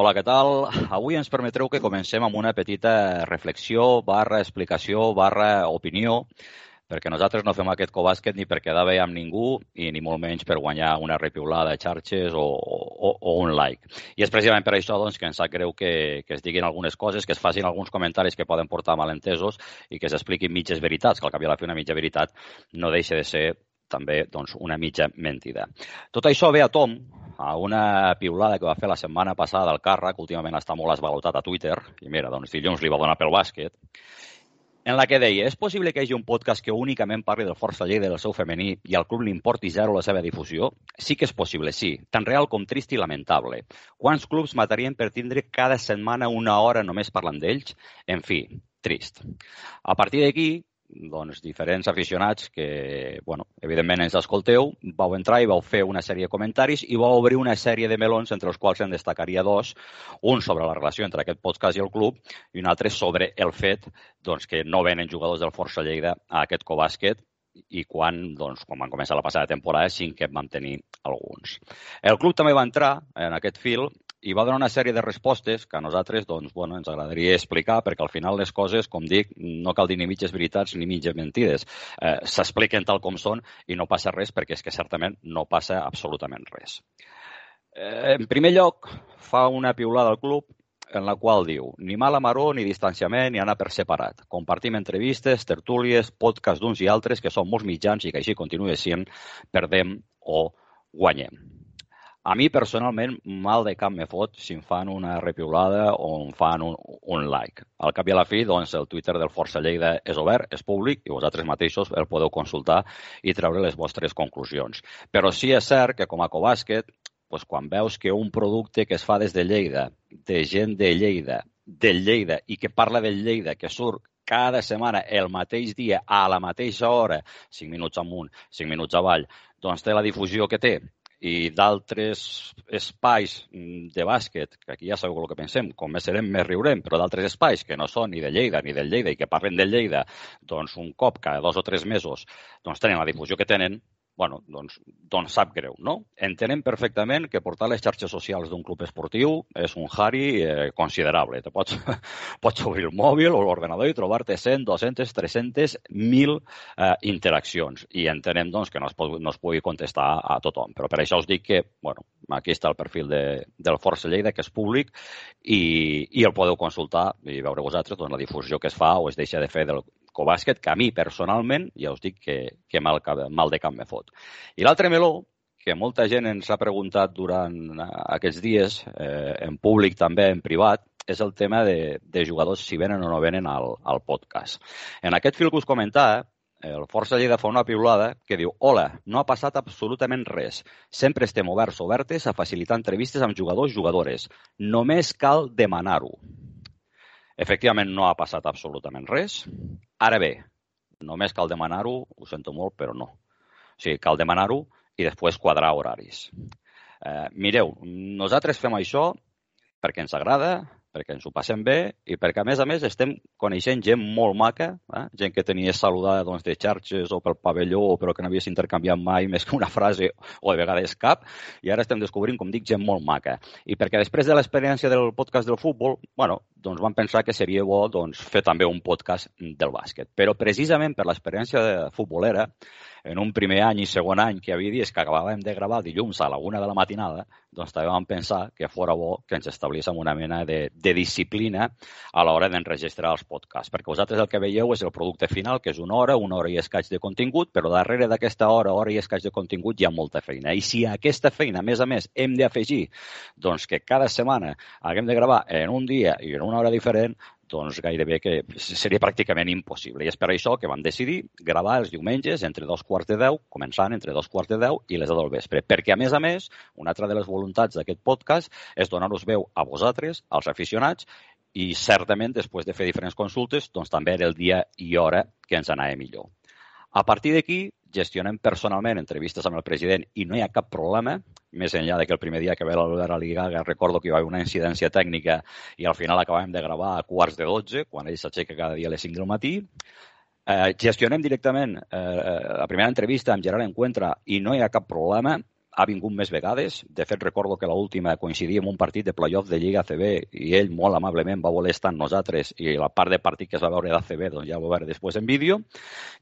Hola, què tal? Avui ens permetreu que comencem amb una petita reflexió, barra explicació, barra opinió, perquè nosaltres no fem aquest cobàsquet ni per quedar bé amb ningú i ni molt menys per guanyar una repiulada de xarxes o, o, o un like. I és precisament per això doncs, que ens sap greu que, que es diguin algunes coses, que es facin alguns comentaris que poden portar malentesos i que s'expliquin mitges veritats, que al cap i a la fi una mitja veritat no deixa de ser també doncs, una mitja mentida. Tot això ve a tom a una piulada que va fer la setmana passada al càrrec, últimament està molt esvalotat a Twitter, i mira, doncs dilluns li va donar pel bàsquet, en la que deia, és possible que hi hagi un podcast que únicament parli del Força Lleida del seu femení i al club li importi zero la seva difusió? Sí que és possible, sí. Tan real com trist i lamentable. Quants clubs matarien per tindre cada setmana una hora només parlant d'ells? En fi, trist. A partir d'aquí, doncs, diferents aficionats que, bueno, evidentment ens escolteu, vau entrar i vau fer una sèrie de comentaris i vau obrir una sèrie de melons entre els quals en destacaria dos, un sobre la relació entre aquest podcast i el club i un altre sobre el fet doncs, que no venen jugadors del Força Lleida a aquest cobàsquet i quan, doncs, quan van començar la passada temporada sí que en vam tenir alguns. El club també va entrar en aquest fil i va donar una sèrie de respostes que a nosaltres doncs, bueno, ens agradaria explicar perquè al final les coses, com dic, no cal dir ni mitges veritats ni mitges mentides. Eh, S'expliquen tal com són i no passa res perquè és que certament no passa absolutament res. Eh, en primer lloc, fa una piulada al club en la qual diu ni mala maró, ni distanciament, ni anar per separat. Compartim entrevistes, tertúlies, podcasts d'uns i altres que són molts mitjans i que així continua sent, perdem o guanyem. A mi, personalment, mal de cap me fot si em fan una repiulada o em fan un, un like. Al cap i a la fi, doncs, el Twitter del Força Lleida és obert, és públic, i vosaltres mateixos el podeu consultar i treure les vostres conclusions. Però sí és cert que, com a cobàsquet, doncs, quan veus que un producte que es fa des de Lleida, de gent de Lleida, del Lleida, i que parla del Lleida, que surt cada setmana, el mateix dia, a la mateixa hora, 5 minuts amunt, 5 minuts avall, doncs té la difusió que té i d'altres espais de bàsquet, que aquí ja sabeu el que pensem, com més serem més riurem, però d'altres espais que no són ni de Lleida ni del Lleida i que parlen del Lleida, doncs un cop cada dos o tres mesos doncs tenen la difusió que tenen, bueno, doncs, doncs sap greu, no? Entenem perfectament que portar les xarxes socials d'un club esportiu és un hari eh, considerable. Te pots, pots obrir el mòbil o l'ordenador i trobar-te 100, 200, 300, 1.000 eh, interaccions. I entenem doncs, que no es, pot, no es pugui contestar a tothom. Però per això us dic que, bueno, aquí està el perfil de, del Força Lleida, que és públic, i, i el podeu consultar i veure vosaltres doncs, la difusió que es fa o es deixa de fer del, Cobàsquet, que a mi personalment, ja us dic que, que mal, mal de cap me fot. I l'altre meló, que molta gent ens ha preguntat durant eh, aquests dies, eh, en públic també, en privat, és el tema de, de jugadors si venen o no venen al, al podcast. En aquest fil que us comentava, el Força Lleida fa una piulada que diu Hola, no ha passat absolutament res. Sempre estem oberts obertes a facilitar entrevistes amb jugadors jugadores. Només cal demanar-ho. Efectivament, no ha passat absolutament res. Ara bé, només cal demanar-ho, ho sento molt, però no. O sigui, cal demanar-ho i després quadrar horaris. Eh, mireu, nosaltres fem això perquè ens agrada, perquè ens ho passem bé i perquè, a més a més, estem coneixent gent molt maca, eh? gent que tenies saludada doncs, de xarxes o pel pavelló però que no havies intercanviat mai més que una frase o de vegades cap, i ara estem descobrint, com dic, gent molt maca. I perquè després de l'experiència del podcast del futbol, bueno, doncs vam pensar que seria bo doncs, fer també un podcast del bàsquet. Però precisament per l'experiència futbolera, en un primer any i segon any que havia dies que acabàvem de gravar dilluns a la una de la matinada, doncs també vam pensar que fora bo que ens establíssim una mena de, de disciplina a l'hora d'enregistrar els podcasts, perquè vosaltres el que veieu és el producte final, que és una hora, una hora i escaig de contingut, però darrere d'aquesta hora, hora i escaig de contingut hi ha molta feina. I si a aquesta feina, a més a més, hem d'afegir doncs, que cada setmana haguem de gravar en un dia i en una hora diferent, doncs gairebé que seria pràcticament impossible. I és per això que vam decidir gravar els diumenges entre dos quarts de deu, començant entre dos quarts de deu i les deu del vespre. Perquè, a més a més, una altra de les voluntats d'aquest podcast és donar-nos veu a vosaltres, als aficionats, i certament, després de fer diferents consultes, doncs també era el dia i hora que ens anava millor. A partir d'aquí, gestionem personalment entrevistes amb el president i no hi ha cap problema, més enllà de que el primer dia que ve l'Albert Aligaga recordo que hi va haver una incidència tècnica i al final acabàvem de gravar a quarts de 12, quan ell s'aixeca cada dia a les 5 del matí. Eh, gestionem directament eh, la primera entrevista amb Gerard Encuentra i no hi ha cap problema ha vingut més vegades. De fet, recordo que l'última coincidia amb un partit de playoff de Lliga ACB i ell molt amablement va voler estar amb nosaltres i la part de partit que es va veure d'ACB doncs ja ho va veure després en vídeo.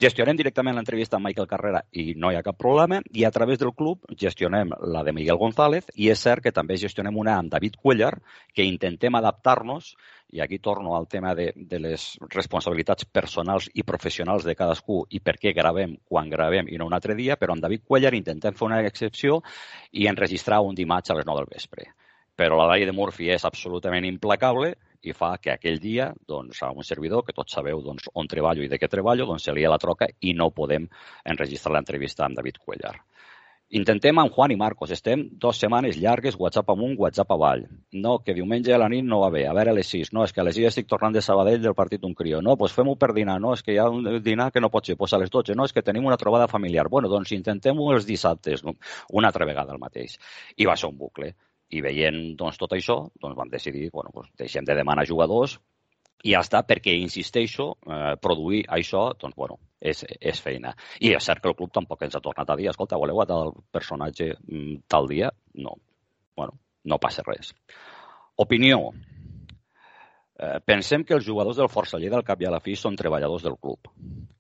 Gestionem directament l'entrevista amb Michael Carrera i no hi ha cap problema. I a través del club gestionem la de Miguel González i és cert que també gestionem una amb David Cuellar que intentem adaptar-nos i aquí torno al tema de, de les responsabilitats personals i professionals de cadascú i per què gravem quan gravem i no un altre dia, però amb David Cuellar intentem fer una excepció i enregistrar un dimarts a les 9 del vespre. Però la llei de Murphy és absolutament implacable i fa que aquell dia, doncs, a un servidor, que tots sabeu doncs, on treballo i de què treballo, doncs se li la troca i no podem enregistrar l'entrevista amb David Cuellar. Intentem amb Juan i Marcos. Estem dues setmanes llargues, WhatsApp amunt, WhatsApp avall. No, que diumenge a la nit no va bé. A veure, a les 6. No, és que a les 6 estic tornant de Sabadell del partit d'un crió. No, doncs fem-ho per dinar. No, és que hi ha un dinar que no pot ser. Doncs a les 12. No, és que tenim una trobada familiar. Bueno, doncs intentem-ho els dissabtes. No? Una altra vegada el mateix. I va ser un bucle. I veient doncs, tot això, doncs vam decidir, bueno, doncs deixem de demanar jugadors, i ja està, perquè, insisteixo, eh, produir això, doncs, bueno, és, és feina. I és cert que el club tampoc ens ha tornat a dir, escolta, voleu a tal personatge mm, tal dia? No. Bueno, no passa res. Opinió. Eh, pensem que els jugadors del Força Lleida al cap i a la fi són treballadors del club.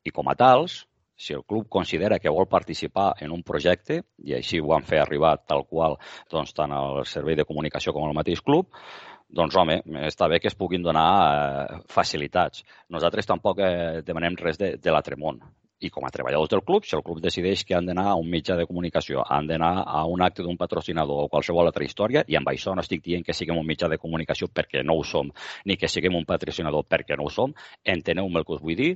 I com a tals, si el club considera que vol participar en un projecte, i així ho han fet arribar tal qual doncs, tant el servei de comunicació com el mateix club, doncs home, està bé que es puguin donar eh, facilitats. Nosaltres tampoc eh, demanem res de, de l'altre món. I com a treballadors del club, si el club decideix que han d'anar a un mitjà de comunicació, han d'anar a un acte d'un patrocinador o qualsevol altra història, i amb això no estic dient que siguem un mitjà de comunicació perquè no ho som, ni que siguem un patrocinador perquè no ho som, enteneu-me el que us vull dir,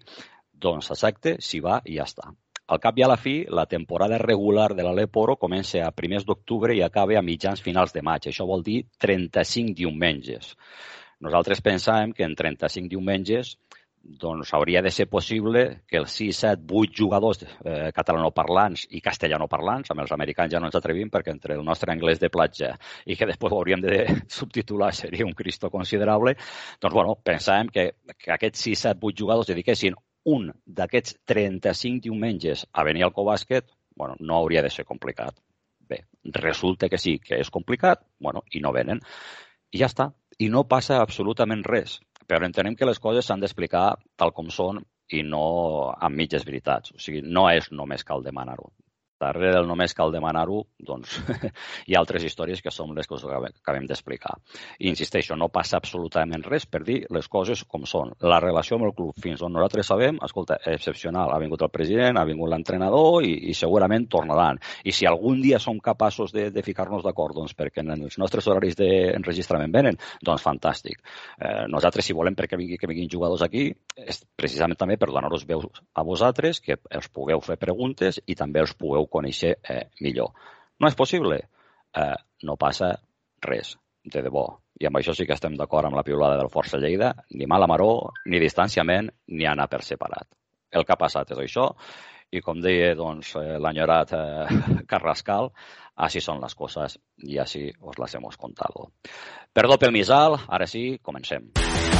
doncs exacte, s'hi va i ja està. Al cap i a la fi, la temporada regular de l'Aleporo comença a primers d'octubre i acaba a mitjans finals de maig. Això vol dir 35 diumenges. Nosaltres pensàvem que en 35 diumenges doncs hauria de ser possible que els 6, 7, 8 jugadors eh, catalanoparlants i castellanoparlants, amb els americans ja no ens atrevim perquè entre el nostre anglès de platja i que després ho hauríem de subtitular seria un cristo considerable, doncs bueno, pensàvem que, que aquests 6, 7, 8 jugadors dediquessin un d'aquests 35 diumenges a venir al Cobàsquet, bueno, no hauria de ser complicat. Bé, resulta que sí, que és complicat, bueno, i no venen. I ja està. I no passa absolutament res. Però entenem que les coses s'han d'explicar tal com són i no amb mitges veritats. O sigui, no és només cal demanar-ho darrere del només cal demanar-ho, doncs hi ha altres històries que són les que us acabem d'explicar. I insisteixo, no passa absolutament res per dir les coses com són. La relació amb el club, fins on nosaltres sabem, escolta, excepcional. Ha vingut el president, ha vingut l'entrenador i, i segurament tornaran. I si algun dia som capaços de, de ficar-nos d'acord doncs, perquè en els nostres horaris d'enregistrament venen, doncs fantàstic. Eh, nosaltres, si volem perquè vingui, que vinguin jugadors aquí, és precisament també per donar-vos veus a vosaltres, que els pugueu fer preguntes i també els pugueu conèixer eh, millor. No és possible? Eh, no passa res, de debò. I amb això sí que estem d'acord amb la piulada del Força Lleida, ni mala maró, ni distanciament, ni anar per separat. El que ha passat és això, i com deia doncs, eh, l'enyorat eh, Carrascal, així són les coses i així us les hemos contado. Perdó pel misal, ara sí, comencem. bàsquet.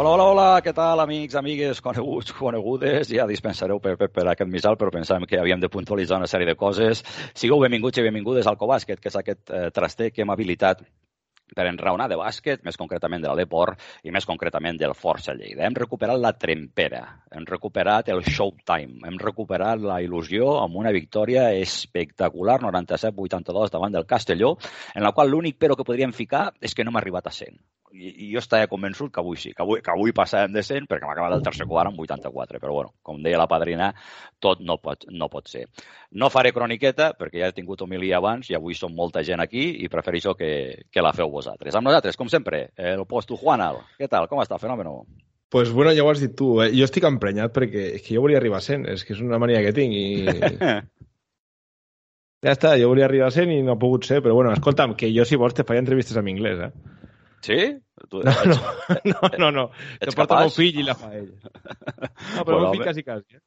Hola, hola, hola, què tal, amics, amigues, coneguts, conegudes? Ja dispensareu per, per, per aquest misal, però pensàvem que havíem de puntualitzar una sèrie de coses. Sigueu benvinguts i benvingudes al Cobàsquet, que és aquest eh, traster que hem habilitat per enraonar de bàsquet, més concretament de l'Aleport i més concretament del Força Lleida. Hem recuperat la trempera, hem recuperat el showtime, hem recuperat la il·lusió amb una victòria espectacular, 97-82 davant del Castelló, en la qual l'únic però que podríem ficar és que no hem arribat a 100 i, i jo estava convençut que avui sí, que avui, que avui passàvem de 100 perquè m'ha acabat el tercer quart amb 84, però bueno, com deia la padrina, tot no pot, no pot ser. No faré croniqueta perquè ja he tingut homilia abans i avui som molta gent aquí i prefereixo que, que la feu vosaltres. Amb nosaltres, com sempre, el posto Juanal. Què tal? Com està? Fenòmeno. Pues bueno, ja ho has dit tu. Eh? Jo estic emprenyat perquè és que jo volia arribar a 100. És que és una mania que tinc i... ja està, jo volia arribar a 100 i no ha pogut ser, però bueno, escolta'm, que jo si vols te faria entrevistes en anglès, eh? Sí? Tu, no, no, no, no, no. Que porta el meu fill i la fa ell. No, però bueno, el meu fill quasi, quasi. Eh?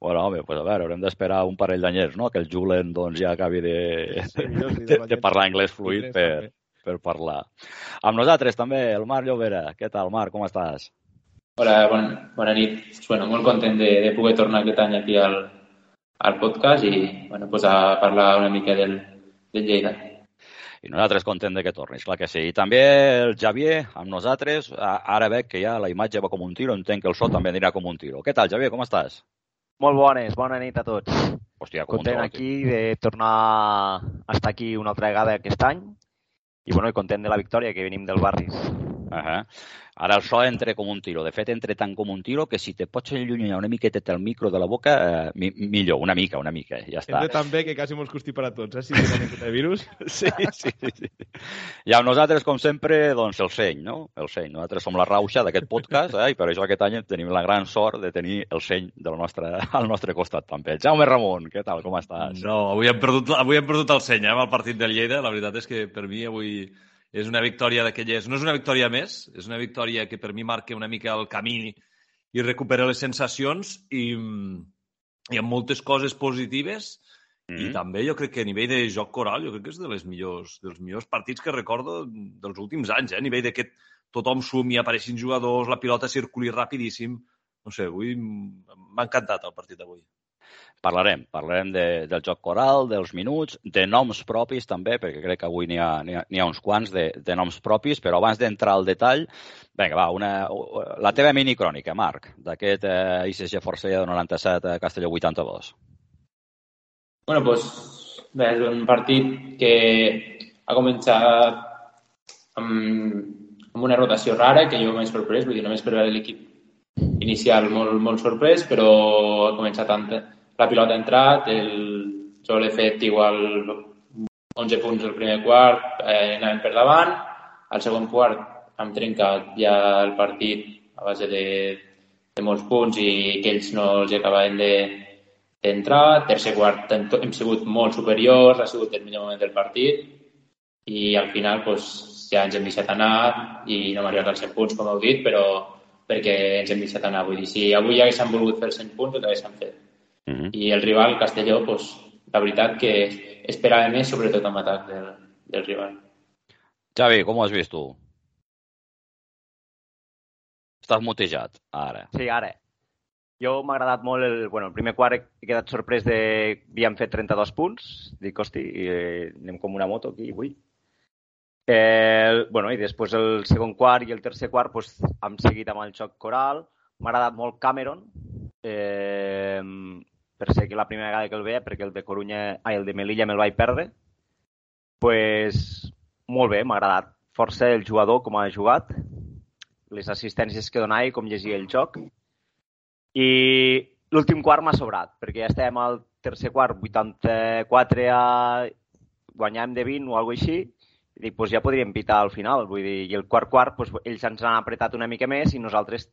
Bueno, home, pues a veure, haurem d'esperar un parell d'anyers, no?, que el Julen doncs, ja acabi de, sí, sí, de, de parlar anglès fluid per, per parlar. Amb nosaltres també, el Marc Llobera. Què tal, Marc, com estàs? Hola, bon, bona nit. Bueno, molt content de, de poder tornar aquest any aquí al, al podcast i bueno, pues a parlar una mica del, del Lleida. I nosaltres content de que tornis, clar que sí. I també el Javier amb nosaltres. Ara veig que ja la imatge va com un tiro, entenc que el so també anirà com un tiro. Què tal, Javier, com estàs? Molt bones, bona nit a tots. Hòstia, com content aquí de tornar a estar aquí una altra vegada aquest any i, bueno, i content de la victòria que venim del barris. Uh -huh. Ara el so entra com un tiro. De fet, entra tant com un tiro que si te pots allunyar una miqueta el micro de la boca, eh, mi millor, una mica, una mica, ja està. Entra tan bé que quasi mos costi per a tots, eh, si tenen aquest virus. sí, sí, sí. I amb nosaltres, com sempre, doncs el seny, no? El seny. Nosaltres som la rauxa d'aquest podcast, eh, i per això aquest any tenim la gran sort de tenir el seny del nostre, al nostre costat també. Jaume Ramon, què tal, com estàs? No, avui hem perdut, avui hem perdut el seny, eh, amb el partit del Lleida. La veritat és que per mi avui és una victòria d'aquelles... No és una victòria més, és una victòria que per mi marca una mica el camí i recupera les sensacions i, i amb moltes coses positives mm -hmm. i també jo crec que a nivell de joc coral jo crec que és de les millors, dels millors partits que recordo dels últims anys, eh? a nivell de que tothom sumi, apareixin jugadors, la pilota circuli rapidíssim. No sé, avui m'ha encantat el partit d'avui. Parlarem, parlarem de, del joc coral, dels minuts, de noms propis també, perquè crec que avui n'hi ha, ha, ha uns quants de, de noms propis, però abans d'entrar al detall, vinga, va, una, la teva minicrònica, Marc, d'aquest eh, ICG Forcella de 97 a Castelló 82. Bueno, doncs, bé, és un partit que ha començat amb, amb una rotació rara, que jo m'he sorprès, vull dir, només per veure l'equip inicial molt, molt sorprès, però ha començat tant, la pilota ha entrat, el sol he fet igual 11 punts el primer quart, eh, anàvem per davant, al segon quart hem trencat ja el partit a base de, de molts punts i que ells no els acabaven. De, Tercer quart hem, hem sigut molt superiors, ha sigut el millor moment del partit i al final pues, ja ens hem deixat anar i no hem arribat als 100 punts, com heu dit, però perquè ens hem deixat anar. Vull dir, si avui haguéssim volgut fer els 100 punts, ho haguéssim fet. Uh -huh. I el rival, Castelló, pues, la veritat que esperava més, sobretot amb atac del, del rival. Xavi, com ho has vist tu? Estàs mutejat, ara. Sí, ara. Jo m'ha agradat molt el... Bueno, el primer quart he quedat sorprès de... Havíem fet 32 punts. Dic, hosti, eh, anem com una moto aquí avui. Eh, bueno, i després el segon quart i el tercer quart pues, hem seguit amb el xoc coral. M'ha agradat molt Cameron. Eh, per ser que la primera vegada que el veia, perquè el de Corunya, ai, el de Melilla me'l vaig perdre, pues, molt bé, m'ha agradat força el jugador com ha jugat, les assistències que donava i com llegia el joc. I l'últim quart m'ha sobrat, perquè ja estàvem al tercer quart, 84 a... guanyàvem de 20 o alguna així, i dic, pues ja podríem pitar al final, vull dir, i el quart quart, pues, ells ens han apretat una mica més i nosaltres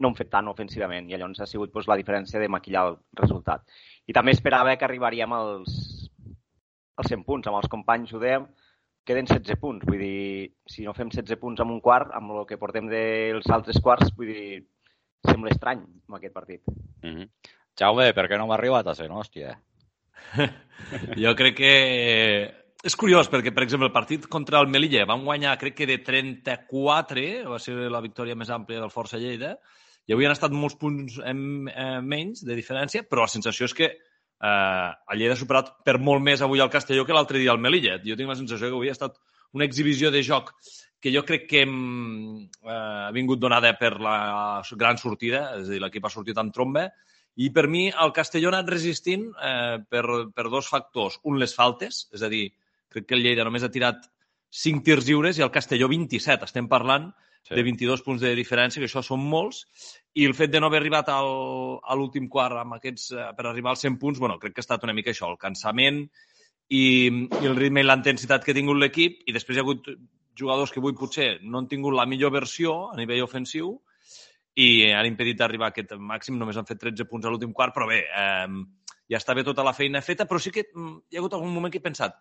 no han fet tant ofensivament i llavors ha sigut doncs, la diferència de maquillar el resultat. I també esperava que arribaríem als, als 100 punts. Amb els companys ho dèiem, queden 16 punts. Vull dir, si no fem 16 punts amb un quart, amb el que portem dels altres quarts, vull dir, sembla estrany amb aquest partit. Mm -hmm. Jaume, per què no m'ha arribat a ser, no? Hòstia. jo crec que és curiós perquè, per exemple, el partit contra el Melilla vam guanyar, crec que de 34, va ser la victòria més àmplia del Força Lleida, i avui han estat molts punts en, eh, menys de diferència, però la sensació és que eh, el Lleida ha superat per molt més avui el Castelló que l'altre dia el Melilla. Jo tinc la sensació que avui ha estat una exhibició de joc que jo crec que hem, eh, ha vingut donada per la gran sortida, és a dir, l'equip ha sortit amb tromba, i per mi el Castelló ha anat resistint eh, per, per dos factors. Un, les faltes, és a dir, crec que el Lleida només ha tirat 5 tirs lliures i el Castelló 27. Estem parlant sí. de 22 punts de diferència, que això són molts, i el fet de no haver arribat al, a l'últim quart amb aquests, eh, per arribar als 100 punts, bueno, crec que ha estat una mica això, el cansament i, i el ritme i la intensitat que ha tingut l'equip, i després hi ha hagut jugadors que avui potser no han tingut la millor versió a nivell ofensiu i han impedit arribar a aquest màxim, només han fet 13 punts a l'últim quart, però bé, eh, ja està bé tota la feina feta, però sí que mm, hi ha hagut algun moment que he pensat,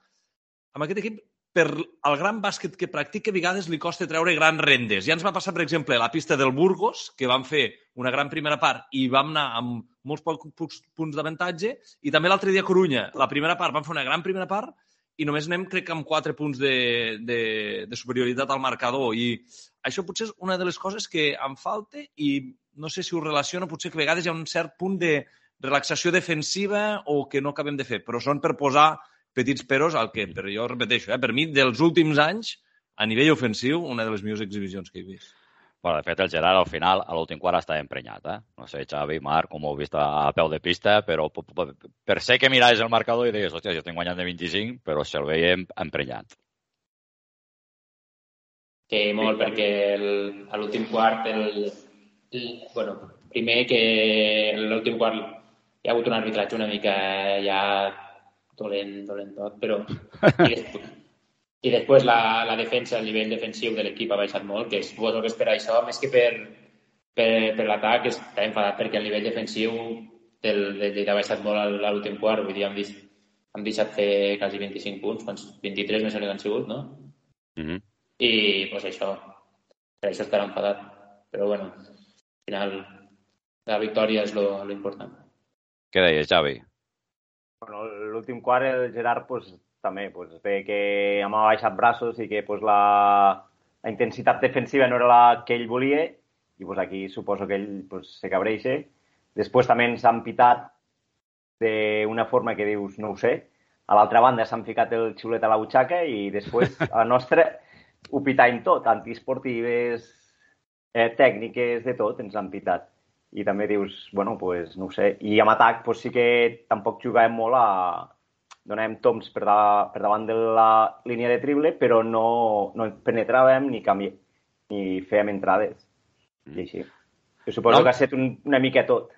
amb aquest equip per al gran bàsquet que practica, a vegades li costa treure grans rendes. Ja ens va passar, per exemple, la pista del Burgos, que vam fer una gran primera part i vam anar amb molts pocs punts d'avantatge, i també l'altre dia a Corunya, la primera part, vam fer una gran primera part i només anem, crec amb quatre punts de, de, de superioritat al marcador. I això potser és una de les coses que em falta i no sé si ho relaciono, potser que a vegades hi ha un cert punt de relaxació defensiva o que no acabem de fer, però són per posar petits peros al que, però jo repeteixo, eh, per mi, dels últims anys, a nivell ofensiu, una de les millors exhibicions que he vist. Bueno, de fet, el Gerard al final, a l'últim quart, està emprenyat. Eh? No sé, Xavi, Marc, com ho heu vist a, peu de pista, però per ser que miraves el marcador i deies, hòstia, jo estic guanyant de 25, però se'l veiem emprenyat. Sí, molt, perquè el, a l'últim quart, el, el, bueno, primer que l'últim quart hi ha hagut un arbitratge una mica ja dolent, dolent tot, però... I després, i després la, la defensa, el nivell defensiu de l'equip ha baixat molt, que és suposo que és per això, més que per, per, per l'atac, està enfadat perquè el nivell defensiu del, del Lleida ha baixat molt a l'últim quart, vull dir, hem, vist, hem deixat fer quasi 25 punts, quants, 23 més o menys han sigut, no? Mm -hmm. I, pues això, per això estarà enfadat. Però, bueno, al final, la victòria és lo, lo important. Què deies, Javi? Bueno, l'últim quart el Gerard pues, també pues, ve que hem baixat braços i que pues, la, la intensitat defensiva no era la que ell volia i pues, aquí suposo que ell pues, se cabreixa. Després també ens han pitat d'una forma que dius, no ho sé. A l'altra banda s'han ficat el xiulet a la butxaca i després a la nostra ho pitàvem tot, antiesportives, eh, tècniques, de tot ens han pitat i també dius, bueno, pues, no sé. I amb atac pues, sí que tampoc jugàvem molt a... Donàvem toms per, da, per davant de la línia de triple, però no, no penetràvem ni canvi, ni fèiem entrades. Mm. I així. Jo suposo no. que ha estat un, una mica tot.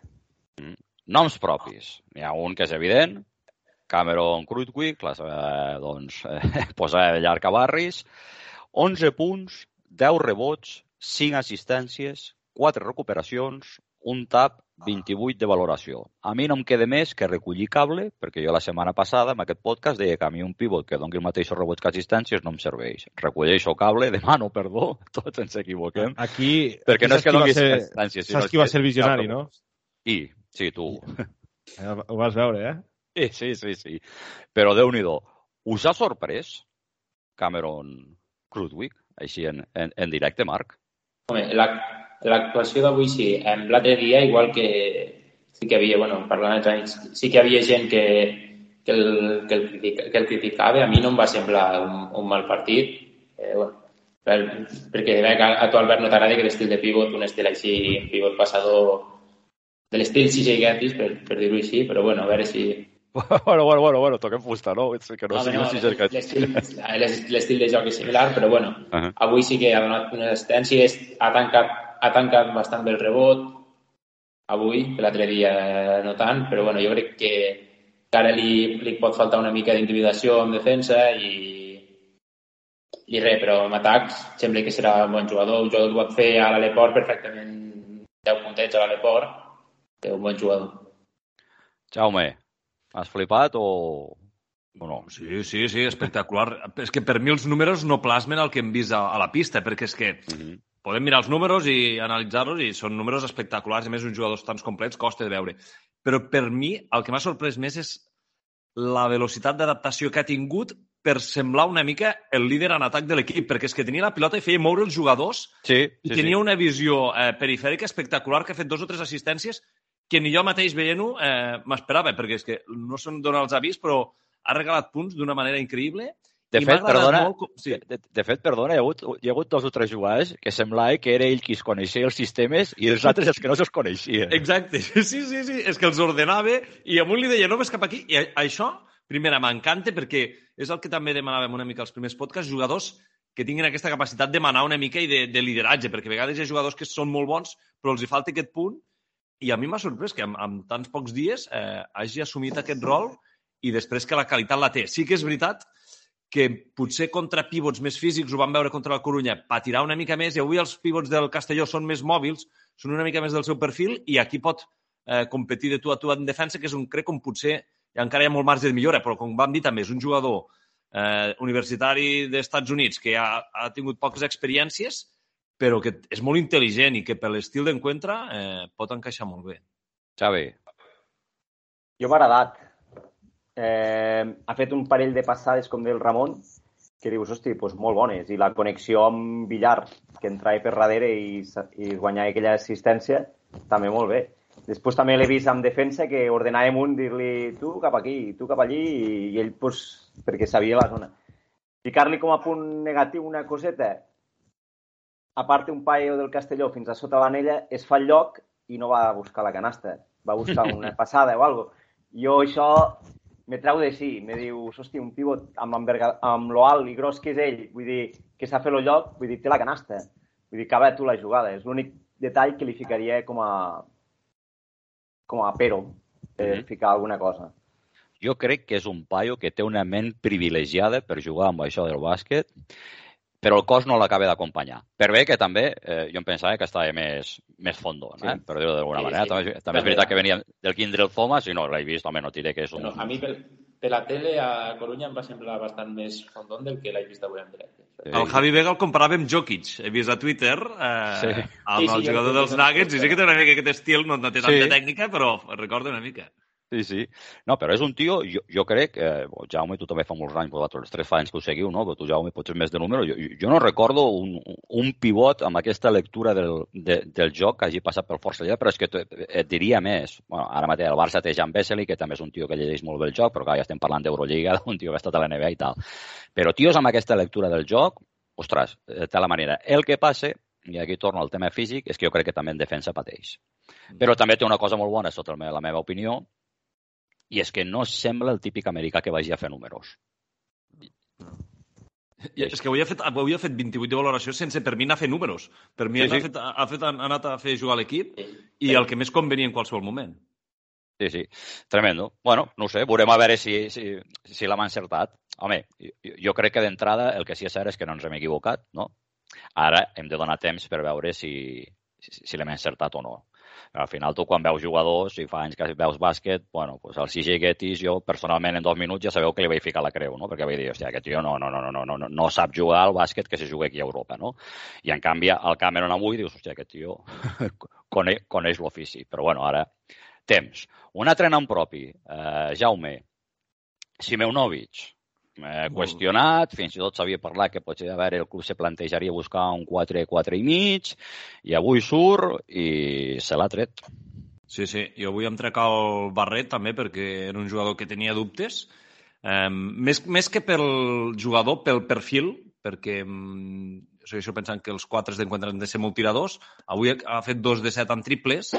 Mm. Noms propis. N'hi ha un que és evident, Cameron Krutwig, la, eh, doncs, eh, posa llarg a barris, 11 punts, 10 rebots, 5 assistències, 4 recuperacions, un tap 28 de valoració. A mi no em queda més que recollir cable, perquè jo la setmana passada, amb aquest podcast, deia que a mi un pivot que doni el mateix rebots que assistències no em serveix. Recolleixo cable, demano perdó, tots ens equivoquem. Aquí, perquè no és que doni assistències. Saps qui va ser visionari, no? I, sí, tu. Ho vas veure, eh? Sí, sí, sí. sí. Però déu nhi Us ha sorprès Cameron Crudwick, així en, en, en directe, Marc? Home, la, l'actuació d'avui sí. L'altre dia, igual que sí que havia, bueno, parlant entre anys, sí que havia gent que, que, el, que, el, critica, que el criticava. A mi no em va semblar un, un mal partit. Eh, bueno, per, perquè a, a tu, Albert, no t'agrada que l'estil de pivot, un estil així, un pivot passador de l'estil CJ Gatis, per, per dir-ho així, però bueno, a veure si... Bueno, bueno, bueno, bueno, toquem fusta, no? Que no, no sigui no, Gatis. L'estil de joc és similar, però bueno, uh -huh. avui sí que ha donat una assistència, ha tancat ha tancat bastant bé el rebot avui, l'altre dia no tant, però bueno, jo crec que ara li, li pot faltar una mica d'intimidació en defensa i, i res, però en atacs sembla que serà un bon jugador. Un jugador que pot fer a l'Aleport perfectament 10 puntets a l'Aleport, té un bon jugador. Jaume, has flipat o, o no? Sí, sí, sí, espectacular. És que per mi els números no plasmen el que hem vist a, a la pista, perquè és que uh mhm. Podem mirar els números i analitzar-los i són números espectaculars. A més, uns jugadors tan complets costa de veure. Però per mi el que m'ha sorprès més és la velocitat d'adaptació que ha tingut per semblar una mica el líder en atac de l'equip, perquè és que tenia la pilota i feia moure els jugadors sí, sí, i tenia sí. una visió eh, perifèrica espectacular que ha fet dos o tres assistències que ni jo mateix veient-ho eh, m'esperava, perquè és que no se'n dona els avis, però ha regalat punts d'una manera increïble de fet, perdona, molt... sí. de, de, fet, perdona, hi ha, hagut, hi ha hagut dos o tres jugades que semblava que era ell qui es coneixia els sistemes i els altres els que no se'ls coneixien. Exacte, sí, sí, sí, és que els ordenava i a un li deia no ves cap aquí. I això, primera, m'encanta perquè és el que també demanàvem una mica als primers podcasts, jugadors que tinguin aquesta capacitat de manar una mica i de, de lideratge, perquè a vegades hi ha jugadors que són molt bons però els hi falta aquest punt i a mi m'ha sorprès que en, en tants pocs dies eh, hagi assumit aquest rol i després que la qualitat la té. Sí que és veritat que potser contra pivots més físics, ho vam veure contra la Corunya, patirà una mica més i avui els pivots del Castelló són més mòbils, són una mica més del seu perfil i aquí pot eh, competir de tu a tu en defensa, que és un crec com potser encara hi ha molt marge de millora, però com vam dir també és un jugador eh, universitari dels Estats Units que ha, ha tingut poques experiències, però que és molt intel·ligent i que per l'estil d'encuentre eh, pot encaixar molt bé. Xavi. Jo m'ha agradat. Eh, ha fet un parell de passades, com del Ramon, que dius, hosti, doncs molt bones. I la connexió amb Villar, que entrava per darrere i, i guanyava aquella assistència, també molt bé. Després també l'he vist amb defensa que ordenàvem un dir-li tu cap aquí, tu cap allí i, i ell, pues, perquè sabia la zona. Ficar-li com a punt negatiu una coseta, a part un paio del Castelló fins a sota l'anella, es fa el lloc i no va a buscar la canasta, va a buscar una passada o alguna cosa. Jo això me trau de sí, me diu, hosti, un pivot amb, amb lo alt i gros que és ell, vull dir, que s'ha fet el lloc, vull dir, té la canasta. Vull dir, acaba tu la jugada. És l'únic detall que li ficaria com a, com a pero, eh, mm -hmm. ficar alguna cosa. Jo crec que és un paio que té una ment privilegiada per jugar amb això del bàsquet, però el cos no l'acaba d'acompanyar. Per bé que també, eh, jo em pensava que estava més, més fondo, sí. eh? per dir-ho d'alguna sí, manera. Sí. També, també és veritat que venia del Kindle Thomas i no l'he vist, home, no diré que és un... No, a mi, per, per la tele a Coruña em va semblar bastant més fondón del que l'he vist avui en directe. Sí. El Javi Vega el comparava amb Jokic. He vist a Twitter eh, sí. amb sí, sí, el jugador dels Nuggets i sí que té una mica aquest estil, no, no té tanta sí. tècnica, però recorda una mica. Sí, sí. No, però és un tio, jo, jo crec, eh, Jaume, tu també fa molts anys, vosaltres tres fa anys que ho seguiu, no? Però tu, Jaume, potser més de número. Jo, jo no recordo un, un pivot amb aquesta lectura del, de, del joc que hagi passat pel Força Lleida, però és que et diria més. Bueno, ara mateix el Barça té Jan Vesely, que també és un tio que llegeix molt bé el joc, però clar, ja estem parlant d'Eurolliga, d'un tio que ha estat a la NBA i tal. Però tios amb aquesta lectura del joc, ostres, eh, té la manera. El que passa, i aquí torno al tema físic, és que jo crec que també en defensa pateix. Però també té una cosa molt bona, sota la meva opinió, i és que no sembla el típic americà que vagi a fer números. I és que avui ha, fet, avui ha fet 28 de valoració sense per mi anar a fer números. Per mi sí, sí. Ha, fet, ha, fet, ha anat a fer jugar l'equip i el que més convenia en qualsevol moment. Sí, sí, tremendo. Bueno, no sé, veurem a veure si, si, si l'hem encertat. Home, jo crec que d'entrada el que sí és cert és que no ens hem equivocat, no? Ara hem de donar temps per veure si, si, si l'hem encertat o no. Al final, tu quan veus jugadors, i fa anys que veus bàsquet, bueno, pues el CJ Gettys, jo personalment en dos minuts ja sabeu que li vaig ficar la creu, no? Perquè vaig dir, hòstia, aquest tio no, no, no, no, no, no, no sap jugar al bàsquet que se juga aquí a Europa, no? I en canvi, el Cameron avui dius, hòstia, aquest tio coneix, coneix l'ofici. Però bueno, ara, temps. Un altre nom propi, eh, Jaume, Simeunovic, eh, qüestionat, fins i tot s'havia parlat que potser a veure el club se plantejaria buscar un 4-4 i mig, i avui surt i se l'ha tret. Sí, sí, jo avui em trec el Barret també perquè era un jugador que tenia dubtes, eh, més, més que pel jugador, pel perfil, perquè això pensant que els quatre d'encontre han de ser molt tiradors, avui ha fet dos de set en triples,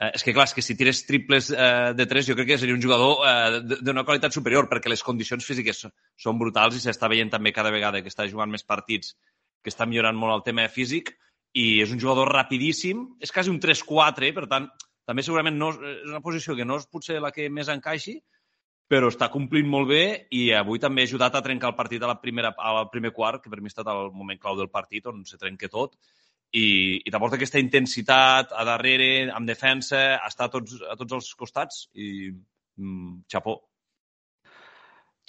Eh, és que, clar, és que si tires triples eh, de tres, jo crec que seria un jugador eh, d'una qualitat superior, perquè les condicions físiques són brutals i s'està veient també cada vegada que està jugant més partits, que està millorant molt el tema físic, i és un jugador rapidíssim, és quasi un 3-4, per tant, també segurament no, és una posició que no és potser la que més encaixi, però està complint molt bé i avui també ha ajudat a trencar el partit a la primera, al primer quart, que per mi ha estat el moment clau del partit on se trenca tot, i, i t'aporta aquesta intensitat a darrere, amb defensa, està a tots, a tots els costats i mm, xapó.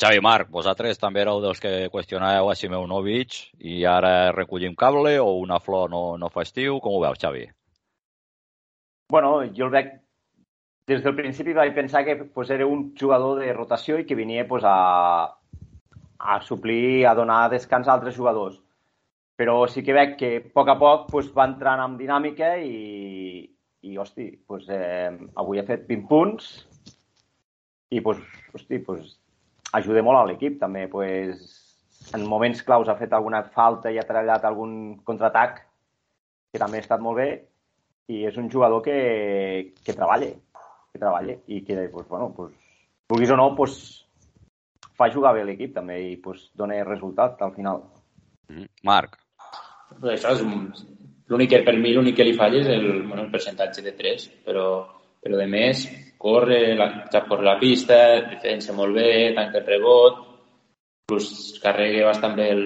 Xavi Marc, vosaltres també éreu dels que qüestionàveu a Simeunovic i ara recollim cable o una flor no, no fa estiu? Com ho veus, Xavi? Bueno, jo el veig... Des del principi vaig pensar que pues, era un jugador de rotació i que venia pues, a, a suplir, a donar descans a altres jugadors però sí que veig que a poc a poc pues, va entrant en dinàmica i, i hosti, pues, eh, avui ha fet 20 punts i pues, hosti, pues, ajuda molt a l'equip també. Pues, en moments claus ha fet alguna falta i ha treballat algun contraatac que també ha estat molt bé i és un jugador que, que treballa, que treballa i que, pues, bueno, pues, vulguis o no, pues, fa jugar bé l'equip també i pues, dona resultat al final. Mm-hmm. Marc, això és l'únic que per mi l'únic que li falla és el, bueno, el percentatge de 3, però, però de més corre, la, sap córrer la pista, defensa molt bé, tanca el rebot, plus carrega bastant bé el,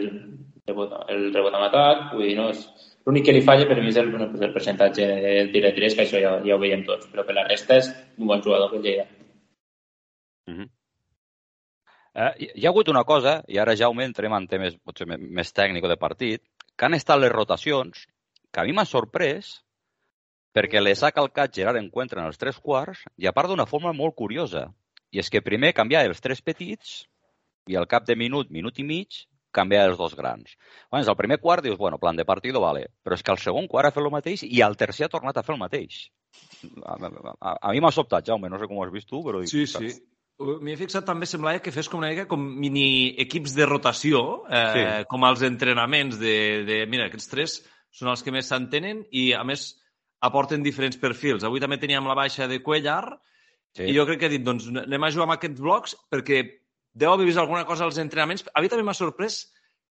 rebot, el rebot amb atac, vull dir, no, és, l'únic que li falla per mi és el, bueno, el percentatge de tir de 3, que això ja, ja ho veiem tots, però per la resta és un bon jugador que Lleida. Mm -hmm. Eh, hi ha hagut una cosa, i ara Jaume entrem en temes potser més tècnic de partit, que han estat les rotacions, que a mi m'ha sorprès perquè les ha calcat Gerard Encuentra en els tres quarts i a part d'una forma molt curiosa. I és que primer canviar els tres petits i al cap de minut, minut i mig, canviar els dos grans. Bueno, al primer quart dius, bueno, plan de partido, vale. Però és que al segon quart ha fet el mateix i al tercer ha tornat a fer el mateix. A, a, a mi m'ha sobtat, Jaume, no sé com ho has vist tu, però... Dic, sí, sí. M'hi he fixat també, semblava que fes com una mica com mini equips de rotació, eh, sí. com els entrenaments de, de... Mira, aquests tres són els que més s'entenen i, a més, aporten diferents perfils. Avui també teníem la baixa de Cuellar sí. i jo crec que he dit, doncs, anem a jugar amb aquests blocs perquè deu haver vist alguna cosa als entrenaments. A mi també m'ha sorprès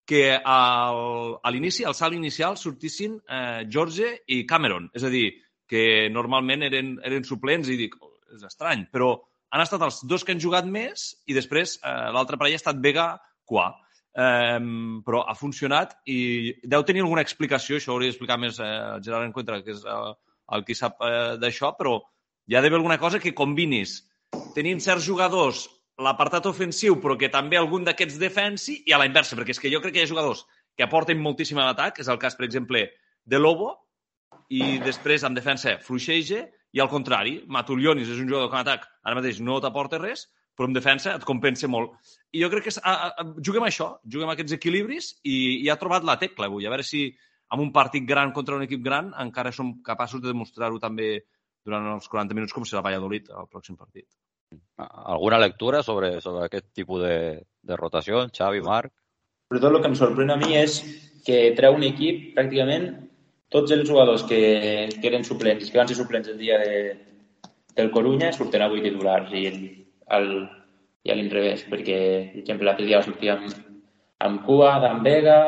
que al, a l'inici, al salt inicial, sortissin eh, George i Cameron. És a dir, que normalment eren, eren suplents i dic, oh, és estrany, però han estat els dos que han jugat més i després eh, l'altra parella ha estat Vega Qua. Eh, però ha funcionat i deu tenir alguna explicació, això hauria d'explicar més eh, Gerard Encuentra, que és eh, el qui sap eh, d'això, però hi ha d'haver alguna cosa que combinis tenint certs jugadors l'apartat ofensiu, però que també algun d'aquests defensi, i a la inversa, perquè és que jo crec que hi ha jugadors que aporten moltíssim a l'atac, és el cas, per exemple, de Lobo, i després en defensa fluixeja, i al contrari, Matulionis és un jugador que en atac ara mateix no t'aporta res, però en defensa et compensa molt. I jo crec que a, a, juguem això, juguem aquests equilibris i, i ha trobat la tecla avui. A veure si amb un partit gran contra un equip gran encara som capaços de demostrar-ho també durant els 40 minuts com serà Valladolid al pròxim partit. Alguna lectura sobre, sobre aquest tipus de, de rotació, Xavi, Marc? Però tot el que em sorprèn a mi és que treu un equip pràcticament tots els jugadors que, que eren suplents, que van ser suplents el dia de, del Corunya, surten avui titulars i, el, i a l'inrevés, perquè, per exemple, l'altre dia sortíem amb Cua, d'en Vega,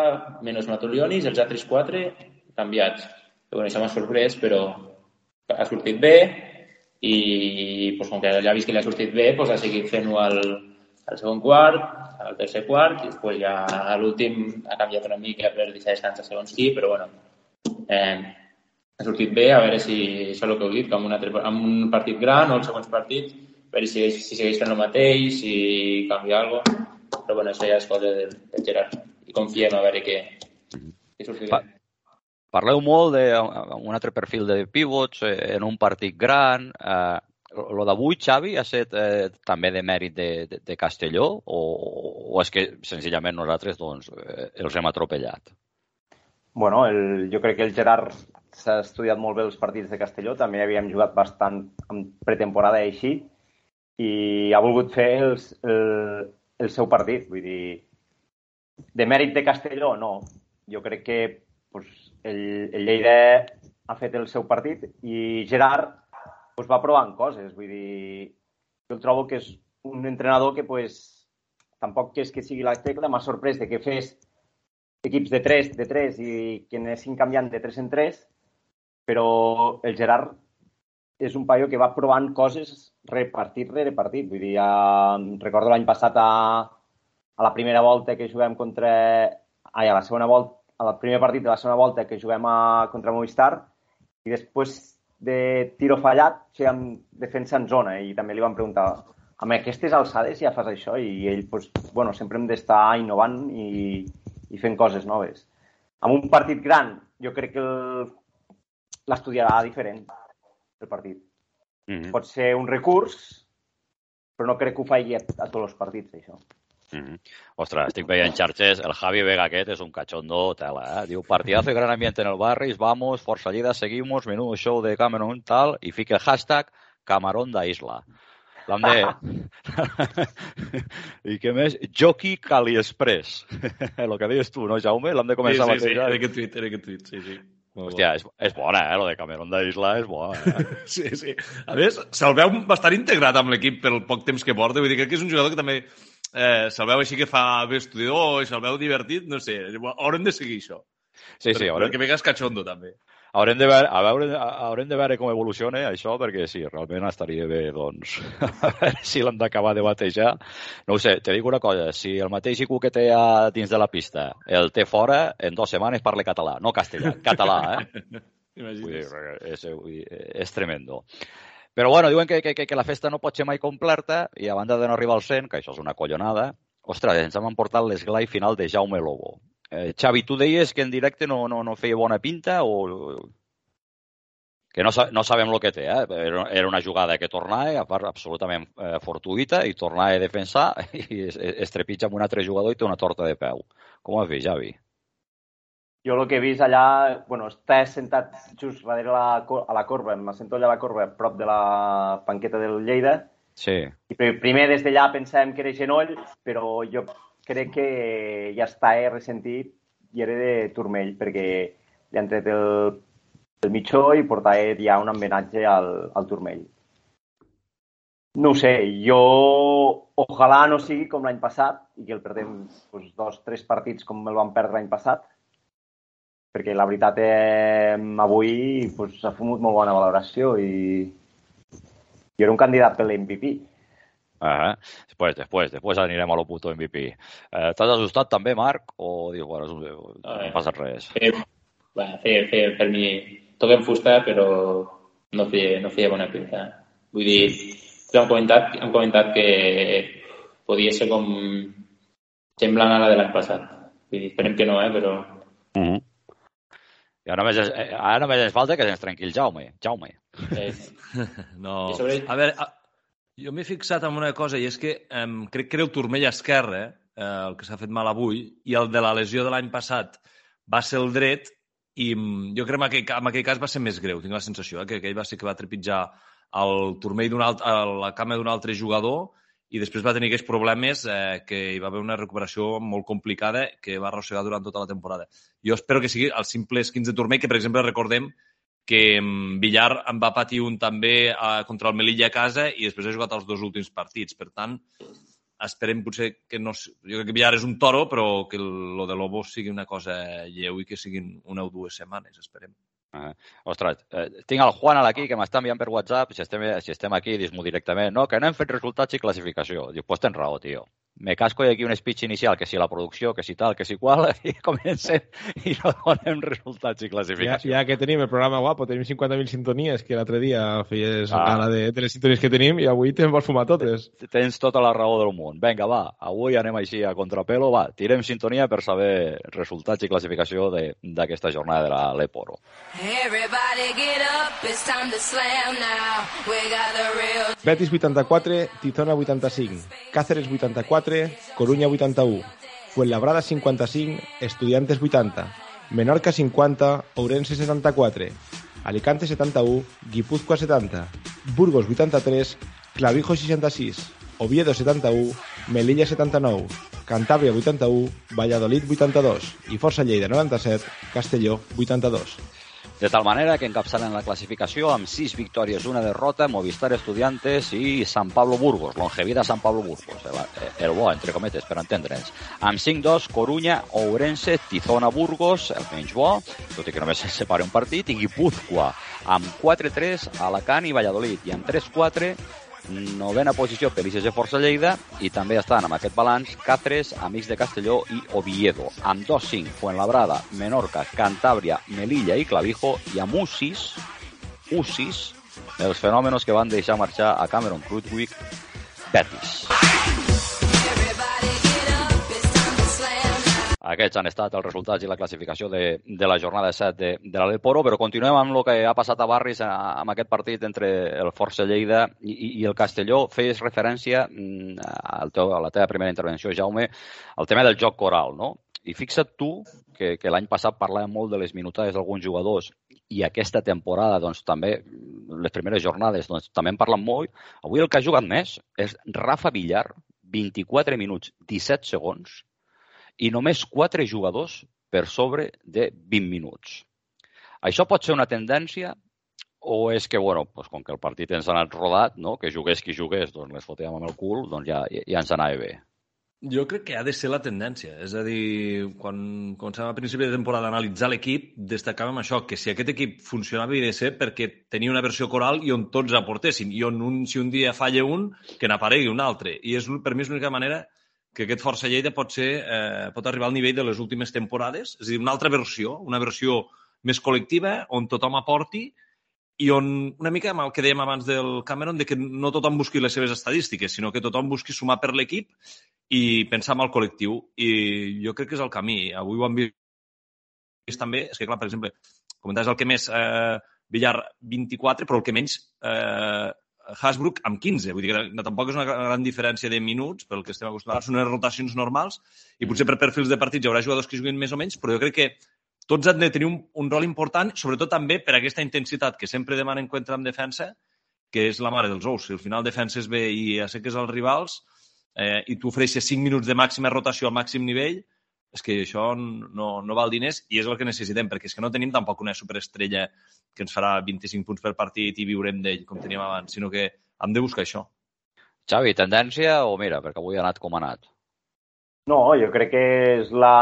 menys Matulionis, els altres quatre canviats. Bueno, això m'ha sorprès, però ha sortit bé i pues, com que ja ha vist que li ha sortit bé, pues, ha seguit fent-ho al, al segon quart, al tercer quart, i després ja a l'últim ha canviat una mica per deixar descansar segons qui, però bueno, eh, ha sortit bé, a veure si això és el que heu dit, que amb un, altre, amb un partit gran o els segons partits, a veure si, si segueix fent el mateix, si canvia alguna cosa, però bueno, això ja és cosa del, del Gerard i confiem a veure què, què sortirà. Pa parleu molt d'un altre perfil de pivots eh, en un partit gran. Eh, lo d'avui, Xavi, ha estat eh, també de mèrit de, de, de Castelló o, o és que senzillament nosaltres doncs, eh, els hem atropellat? Bueno, el, jo crec que el Gerard s'ha estudiat molt bé els partits de Castelló, també havíem jugat bastant en pretemporada així, i ha volgut fer els, el, el seu partit. Vull dir, de mèrit de Castelló, no. Jo crec que pues, el, el Lleida ha fet el seu partit i Gerard pues, va provant coses. Vull dir, jo el trobo que és un entrenador que pues, tampoc que és que sigui la tecla, m'ha sorprès de que fes equips de 3, de 3 i que anessin canviant de 3 en 3, però el Gerard és un paio que va provant coses repartit rere partit. Vull dir, ja, recordo l'any passat a, a la primera volta que juguem contra... Ai, a la segona volta, a la primer partit de la segona volta que juguem a, contra Movistar i després de tiro fallat seguim defensa en zona i també li van preguntar amb aquestes alçades ja fas això i ell, pues, bueno, sempre hem d'estar innovant i, i fent coses noves. Amb un partit gran, jo crec que l'estudiarà diferent, el partit. Mm -hmm. Pot ser un recurs, però no crec que ho faci a, a tots els partits, això. Mm -hmm. Ostres, estic veient xarxes, el Javi Vega aquest és un cachondo tela, eh? Diu, partidazo y gran ambiente en el barris, vamos, força lleida, seguimos, menudo show de Cameron, tal, i fica el hashtag Camarón da Isla. L'hem de... I què més? Jockey Caliexpress. el que dius tu, no, Jaume? L'hem de començar sí, sí, a batejar. Sí, sí, aquest tuit, aquest tuit, sí, sí. Hòstia, és, és bona, eh? Lo de Cameron d'Isla és bona. Eh? sí, sí. A més, se'l veu bastant integrat amb l'equip pel poc temps que porta. Vull dir, crec que és un jugador que també eh, se'l veu així que fa bé estudiador i se'l veu divertit. No sé, haurem de seguir això. Sí, sí. Haurem... Perquè vegues cachondo, també haurem de, veure, a veure, haurem de veure com evoluciona això, perquè sí, realment estaria bé, doncs, a veure si l'hem d'acabar de batejar. No ho sé, te dic una cosa, si el mateix IQ que té a dins de la pista el té fora, en dues setmanes parla català, no castellà, català, eh? Vull dir, és, és tremendo. Però bueno, diuen que, que, que la festa no pot ser mai completa i a banda de no arribar al 100, que això és una collonada, ostres, ens hem emportat l'esglai final de Jaume Lobo. Eh, Xavi, tu deies que en directe no, no, no feia bona pinta o que no, no sabem el que té, eh? era una jugada que tornava, a part absolutament eh, fortuïta, i tornava a defensar i es, es trepitja amb un altre jugador i té una torta de peu. Com ho has vist, Javi? Jo el que he vist allà, bueno, està sentat just darrere la, a la corba, em sento allà a la corba, prop de la panqueta del Lleida. Sí. I primer des d'allà pensàvem que era genoll, però jo crec que ja està eh, ressentit i era de turmell, perquè li han tret el el mitjó i portar ja un embenatge al, al turmell. No sé, jo ojalà no sigui com l'any passat i que el perdem doncs, dos, tres partits com el vam perdre l'any passat, perquè la veritat eh, avui doncs, ha fumut molt bona valoració i, i era un candidat per l'MVP. Uh -huh. Després, després, després anirem a lo puto MVP. Eh, T'has assustat també, Marc? O dius, bueno, no, no ha passat res? Feia, bueno, feia, feia per mi toquem fusta, però no feia, no feia bona pinta. Vull dir, hem comentat, hem comentat que podia ser com semblant a la de l'any passat. Vull dir, esperem que no, eh, però... Uh -huh. I ara només, eh, ara només ens falta que se'ns trenqui el Jaume. Jaume. Eh. no. Sobre... A veure, jo m'he fixat en una cosa i és que um, crec que era el turmell esquerre eh, el que s'ha fet mal avui i el de la lesió de l'any passat va ser el dret i mm, jo crec que en aquell, en aquell cas va ser més greu, tinc la sensació, eh? que aquell va ser que va trepitjar el turmell d'un a la cama d'un altre jugador i després va tenir aquells problemes eh, que hi va haver una recuperació molt complicada que va arrossegar durant tota la temporada. Jo espero que sigui el simple esquins de turmell, que per exemple recordem que mm, Villar en va patir un també eh, contra el Melilla a casa i després ha jugat els dos últims partits. Per tant, esperem potser que no... Jo crec que Villar és un toro, però que lo de Lobo sigui una cosa lleu i que siguin una o dues setmanes, esperem. Uh, ostres, eh, tinc el Juan aquí que m'està enviant per WhatsApp, si estem, si estem aquí, dis-m'ho directament, no, que no hem fet resultats i classificació. Diu, pues tens raó, tio me casco aquí un speech inicial, que si la producció, que si tal, que si qual, i comencem i no donem resultats i classificació. Ja, ja que tenim el programa guapo, tenim 50.000 sintonies, que l'altre dia feies ah. gana de, de les sintonies que tenim, i avui te'n vols fumar totes. Tens tota la raó del món. Vinga, va, avui anem així a contrapelo, va, tirem sintonia per saber resultats i classificació d'aquesta jornada de la Leporo. Betis 84, Tizona 85, Cáceres 84, 84, Coruña 81, Fuenlabrada 55, Estudiantes 80, Menorca 50, Ourense 74, Alicante 71, Guipúzcoa 70, Burgos 83, Clavijo 66, Oviedo 71, Melilla 79, Cantàbria 81, Valladolid 82 i Força Lleida 97, Castelló 82. De tal manera que encapçalen la classificació amb 6 victòries, una derrota, Movistar Estudiantes i San Pablo Burgos, Longevida San Pablo Burgos, el, el bo, entre cometes, per entendre'ns. Amb 5-2, Coruña, Ourense, Tizona Burgos, el menys bo, tot i que només se separa un partit, i Guipúzcoa, amb 4-3, Alacant i Valladolid, i amb 3-4, novena posició per l'ICG Força Lleida i també estan amb aquest balanç Catres, Amics de Castelló i Oviedo. Amb 2-5, Fuenlabrada, Menorca, Cantàbria, Melilla i Clavijo i amb U6, U6, els fenòmenos que van deixar marxar a Cameron Krutwig, Betis. Aquests han estat els resultats i la classificació de, de la jornada 7 de, de l'Aleporo, però continuem amb el que ha passat a Barris amb aquest partit entre el Força Lleida i, i el Castelló. Feies referència mm, al teu, a la teva primera intervenció, Jaume, al tema del joc coral, no? I fixa't tu que, que l'any passat parlàvem molt de les minutades d'alguns jugadors i aquesta temporada, doncs, també, les primeres jornades, doncs, també en parlen molt. Avui el que ha jugat més és Rafa Villar, 24 minuts, 17 segons, i només quatre jugadors per sobre de 20 minuts. Això pot ser una tendència o és que, bueno, doncs com que el partit ens ha anat rodat, no? que jugués qui jugués, doncs les fotíem amb el cul, doncs ja, ja ens anava bé. Jo crec que ha de ser la tendència. És a dir, quan començàvem a principi de temporada a analitzar l'equip, destacàvem això, que si aquest equip funcionava havia de ser perquè tenia una versió coral i on tots aportessin. I on un, si un dia falla un, que n'aparegui un altre. I és, per mi és l'única manera que aquest Força Lleida pot, ser, eh, pot arribar al nivell de les últimes temporades, és a dir, una altra versió, una versió més col·lectiva, on tothom aporti i on, una mica amb el que dèiem abans del Cameron, de que no tothom busqui les seves estadístiques, sinó que tothom busqui sumar per l'equip i pensar en el col·lectiu. I jo crec que és el camí. Avui ho hem vist també. És que, clar, per exemple, comentaves el que més eh, Villar 24, però el que menys eh, Hasbrook amb 15. Vull dir que tampoc és una gran diferència de minuts pel que estem acostumats. Són unes rotacions normals i potser per perfils de partits hi haurà jugadors que juguin més o menys, però jo crec que tots han de tenir un, un rol important, sobretot també per aquesta intensitat que sempre demanen en en defensa, que és la mare dels ous. Si al final defenses bé i asseques els rivals eh, i tu ofereixes 5 minuts de màxima rotació al màxim nivell, és que això no, no val diners i és el que necessitem, perquè és que no tenim tampoc una superestrella que ens farà 25 punts per partit i viurem d'ell, com teníem abans, sinó que hem de buscar això. Xavi, tendència o mira, perquè avui ha anat com ha anat? No, jo crec que és la...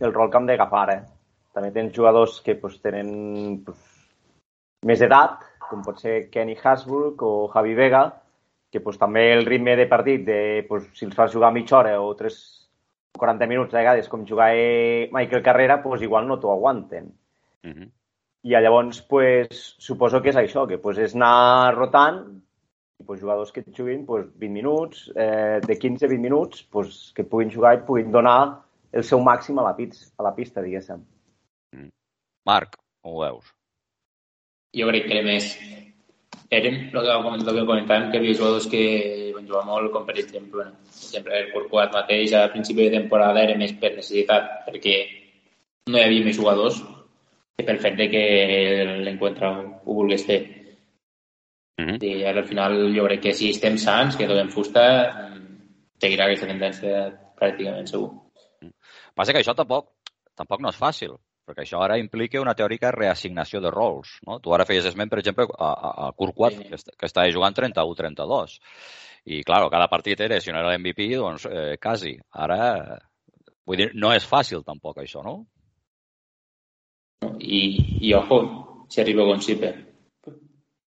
el rol que hem d'agafar, eh? També tens jugadors que pues, tenen pues, més edat, com pot ser Kenny Hasbrook o Javi Vega, que pues, també el ritme de partit, de, pues, si els fas jugar mitja hora o 3 o 40 minuts a vegades, com jugar Michael Carrera, pues, igual no t'ho aguanten. Uh -huh. I llavors, pues, suposo que és això, que pues, és anar rotant i pues, jugadors que juguin pues, 20 minuts, eh, de 15 a 20 minuts, pues, que puguin jugar i puguin donar el seu màxim a la, pista, a la pista, diguéssim. Mm. Marc, com ho veus? jo crec que era més... Eren, el que, el que comentàvem, que hi havia jugadors que van jugar molt, com per exemple, sempre el Courtois mateix, a principi de temporada era més per necessitat, perquè no hi havia més jugadors que pel fet de que l'encontre ho volgués fer. Mm -hmm. I ara, al final, jo crec que si estem sants, que toquem fusta, seguirà aquesta tendència pràcticament segur. Passa que això tampoc, tampoc no és fàcil, perquè això ara implica una teòrica reassignació de rols. No? Tu ara feies esment, per exemple, a, a, a sí. que, que estava jugant 31-32. I, clar, cada partit era, si no era l'MVP, doncs eh, quasi. Ara, vull dir, no és fàcil tampoc això, no? I, i ojo, si arriba Gonsipe.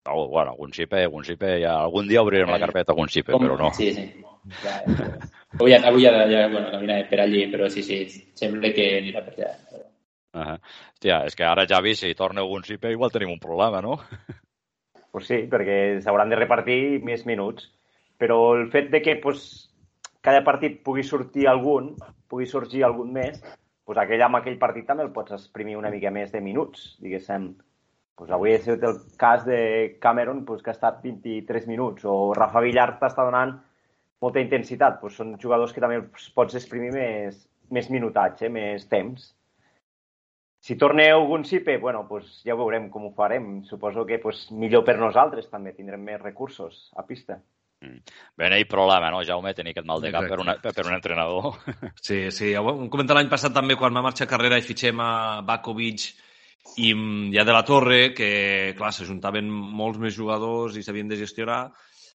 Oh, bueno, Gonsipe, Gonsipe, ja, algun dia obrirem eh, la carpeta Gonsipe, com, però no. Sí, sí. Ja, ja. Avui, avui ja, ja bueno, camina per allí, però sí, sí, sembla que anirà per allà. Però... Uh -huh. Hòstia, és que ara, Javi, si torna algun cipe, igual tenim un problema, no? Pues sí, perquè s'hauran de repartir més minuts. Però el fet de que pues, cada partit pugui sortir algun, pugui sorgir algun més, pues aquell amb aquell partit també el pots exprimir una mica més de minuts, diguéssim. Pues avui ha estat el cas de Cameron, pues, que ha estat 23 minuts, o Rafa Villar t'està donant molta intensitat. Pues són jugadors que també pots exprimir més, més minutatge, més temps. Si torneu algun CIPE, bueno, pues ja veurem com ho farem. Suposo que pues, millor per nosaltres també, tindrem més recursos a pista. Mm. Ben, ell problema, no, Jaume, tenir aquest mal de cap per, una, per un entrenador. Sí, sí, ho hem comentat l'any passat també quan va marxar carrera i fitxem a Bakovic i ja de la Torre, que, clar, s'ajuntaven molts més jugadors i s'havien de gestionar,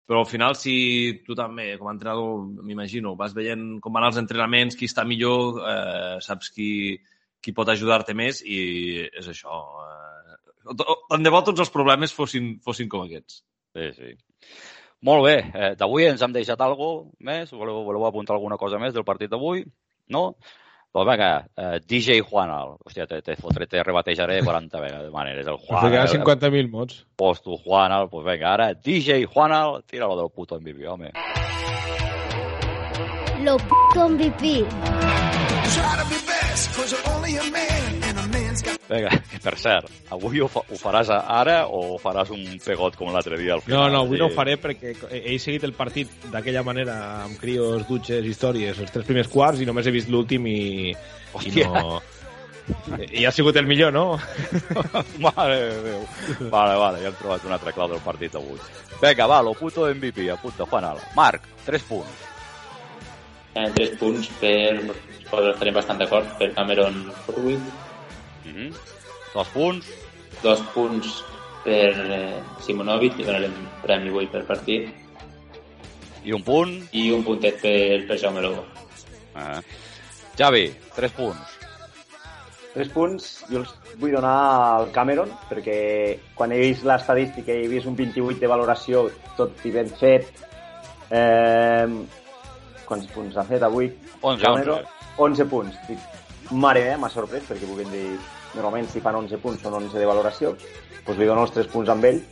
però al final, si tu també, com a entrenador, m'imagino, vas veient com van els entrenaments, qui està millor, eh, saps qui, qui pot ajudar-te més i és això. Eh, tant de bo tots els problemes fossin, fossin com aquests. Sí, sí. Molt bé. Eh, d'avui ens hem deixat alguna més? Voleu, voleu apuntar alguna cosa més del partit d'avui? No? Doncs vinga, eh, DJ Juanal. Hòstia, te, te fotré, te rebatejaré 40 vegades. maneres. El Juan. Pues 50.000 mots. Pues tu, Juanal, pues vinga, ara DJ Juanal, tira-lo del puto MVP, home. Lo puto MVP. Vinga, per cert, avui ho, fa, ho faràs ara o faràs un pegot com l'altre dia al final? No, no, avui sí. no ho faré perquè he seguit el partit d'aquella manera, amb crios, dutxes, històries, els tres primers quarts i només he vist l'últim i, i no... I ha sigut el millor, no? Mare de Déu. Vale, vale, ja hem trobat una altra clau del partit avui. Vinga, va, lo puto MVP, apunta, Juan Ala. Marc, tres punts. Eh, tres punts per estarem bastant d'acord per Cameron Furwick. Mm -hmm. Dos punts. Dos punts per eh, Simonovic, i donarem premi avui per partit. I un punt. I un puntet per, per Jaume Lobo. Ah. Javi, tres punts. Tres punts, jo els vull donar al Cameron, perquè quan he vist l'estadística i he vist un 28 de valoració, tot i ben fet, eh, quants punts ha fet avui? 11, Cameron, 11. 11 punts. Dic, mare meva, m'ha sorprès, perquè puguem dir, normalment si fan 11 punts són 11 de valoració, doncs li dono els 3 punts amb ell,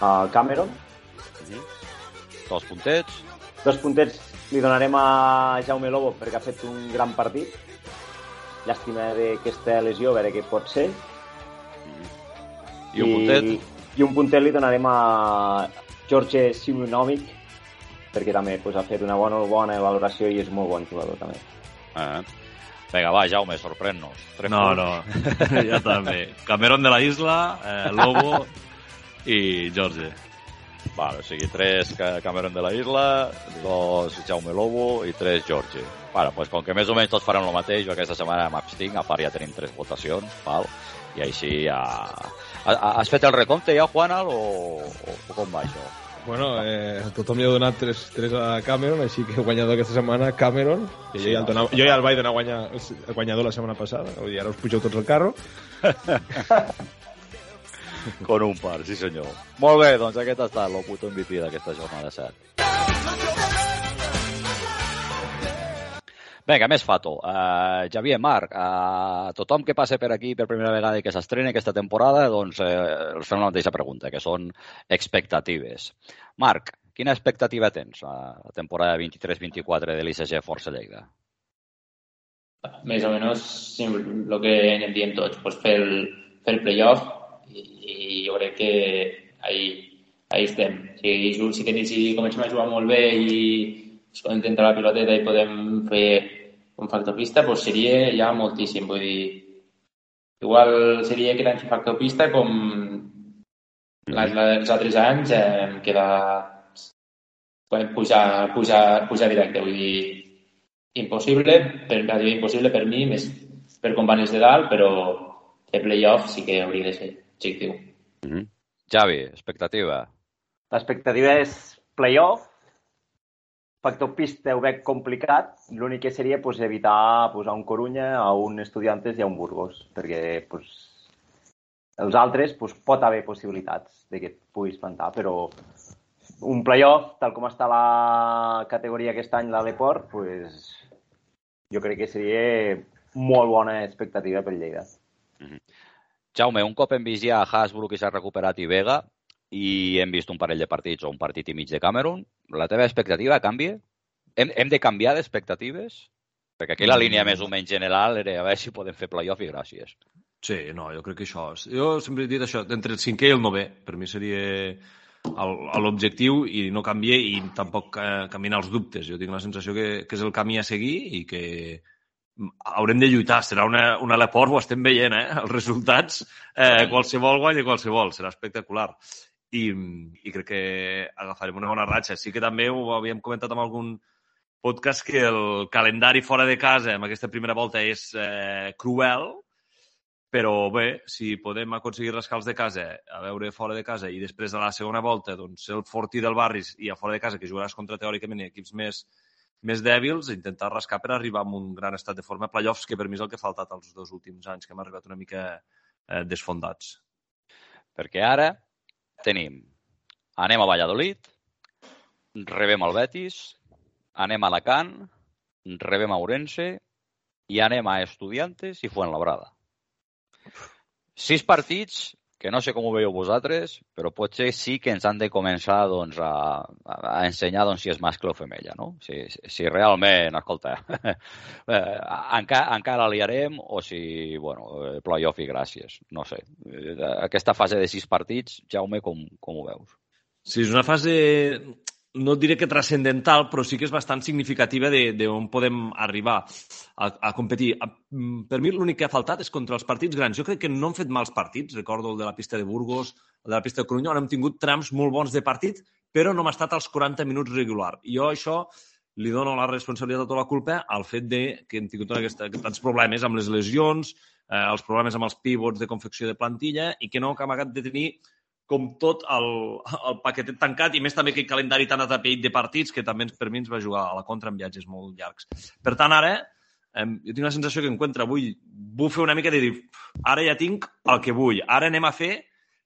a Cameron. Mm -hmm. Dos puntets. Dos puntets li donarem a Jaume Lobo perquè ha fet un gran partit. Llàstima d'aquesta lesió, a veure què pot ser. I un puntet? I, i un puntet li donarem a George Simonovic perquè també pues, ha fet una bona, bona valoració i és molt bon jugador també. Eh. Vinga, va, Jaume, sorprèn-nos. No, no, ja també. Cameron de la Isla, eh, Lobo i Jorge. Vale, o sigui, tres Ca- Cameron de la Isla, dos Jaume Lobo i tres George. Bueno, pues com que més o menys tots farem el mateix, jo aquesta setmana m'abstinc, a part ja tenim tres votacions, val? i així ja... Ha- ha- Has fet el recompte ja, Juanal, o, o, o com va això? Bueno, eh, tothom li ha donat 3, 3 a Cameron, així que guanyador aquesta setmana Cameron, que jo, ja el, donava, jo ja el vaig donar guanyar, el guanyador la setmana passada, vull dir, ara us pugeu tots al carro. Con un par, sí senyor. Molt bé, doncs aquest ha estat el puto MVP d'aquesta jornada 7. Vinga, més fato. Uh, Javier, Marc, uh, tothom que passe per aquí per primera vegada i que s'estreni aquesta temporada, doncs uh, els fem la mateixa pregunta, que són expectatives. Marc, quina expectativa tens a la temporada 23-24 de l'ICG Força Lleida? Més o menys el que anem dient tots, pues fer el, fer el playoff i, i jo crec que ahí, ahí estem. Si, si, si comencem a jugar molt bé i es podem tentar la piloteta i podem fer un factor pista, pues seria ja moltíssim. Vull dir, igual seria que tant factor pista com la, la, els altres anys eh, em queda podem pujar, pujar, pujar directe. Vull dir, impossible, per, impossible per mi, més per com van els de dalt, però fer playoff sí que hauria de ser objectiu. Mm -hmm. Javi, expectativa? L'expectativa és playoff, factor pista ho veig complicat, l'únic que seria pues, evitar pues, a un Corunya, a un Estudiantes i a un Burgos, perquè pues, els altres pues, pot haver possibilitats de que et puguis plantar, però un playoff, tal com està la categoria aquest any, la Leport, pues, jo crec que seria molt bona expectativa per Lleida. Mm -hmm. Jaume, un cop hem vist ja Hasbro i s'ha recuperat i Vega i hem vist un parell de partits o un partit i mig de Cameron, la teva expectativa canvia? Hem, hem de canviar d'expectatives? Perquè aquí la línia més o menys general era a veure si podem fer playoff i gràcies. Sí, no, jo crec que això... És... Jo sempre he dit això, entre el cinquè i el novè, per mi seria l'objectiu i no canviar i tampoc eh, caminar els dubtes. Jo tinc la sensació que, que és el camí a seguir i que haurem de lluitar. Serà una, una Leport, ho estem veient, eh? Els resultats, eh, qualsevol guany i qualsevol. Serà espectacular. I, I crec que agafarem una bona ratxa. Sí que també ho havíem comentat en algun podcast que el calendari fora de casa en aquesta primera volta és eh, cruel, però bé, si podem aconseguir rascar els de casa, a veure fora de casa, i després de la segona volta, doncs, el fortí del Barris i a fora de casa, que jugaràs contra teòricament equips més, més dèbils, intentar rascar per arribar amb un gran estat de forma playoffs, que per mi és el que ha faltat els dos últims anys, que hem arribat una mica eh, desfondats. Perquè ara tenim, anem a Valladolid, rebem el Betis, anem a Alacant, rebem a Ourense i anem a Estudiantes i Fuenlabrada. Sis partits que no sé com ho veieu vosaltres, però potser sí que ens han de començar doncs, a, a ensenyar doncs, si és mascle o femella, no? Si, si realment, escolta, eh, encara, encara liarem o si, bueno, playoff i gràcies, no sé. Aquesta fase de sis partits, Jaume, com, com ho veus? Sí, és una fase no diré que transcendental, però sí que és bastant significativa d'on podem arribar a, a competir. A, per mi l'únic que ha faltat és contra els partits grans. Jo crec que no hem fet mals partits, recordo el de la pista de Burgos, el de la pista de Corunya, on hem tingut trams molt bons de partit, però no hem estat als 40 minuts regular. Jo això li dono la responsabilitat o la culpa al fet de que hem tingut aquesta, tants problemes amb les lesions, eh, els problemes amb els pivots de confecció de plantilla i que no hem acabat de tenir com tot el, el paquetet tancat i més també aquell calendari tan atapeït de partits que també per mi ens va jugar a la contra en viatges molt llargs. Per tant, ara, eh, jo tinc la sensació que encuentra, vull, vull fer una mica de dir, ara ja tinc el que vull, ara anem a fer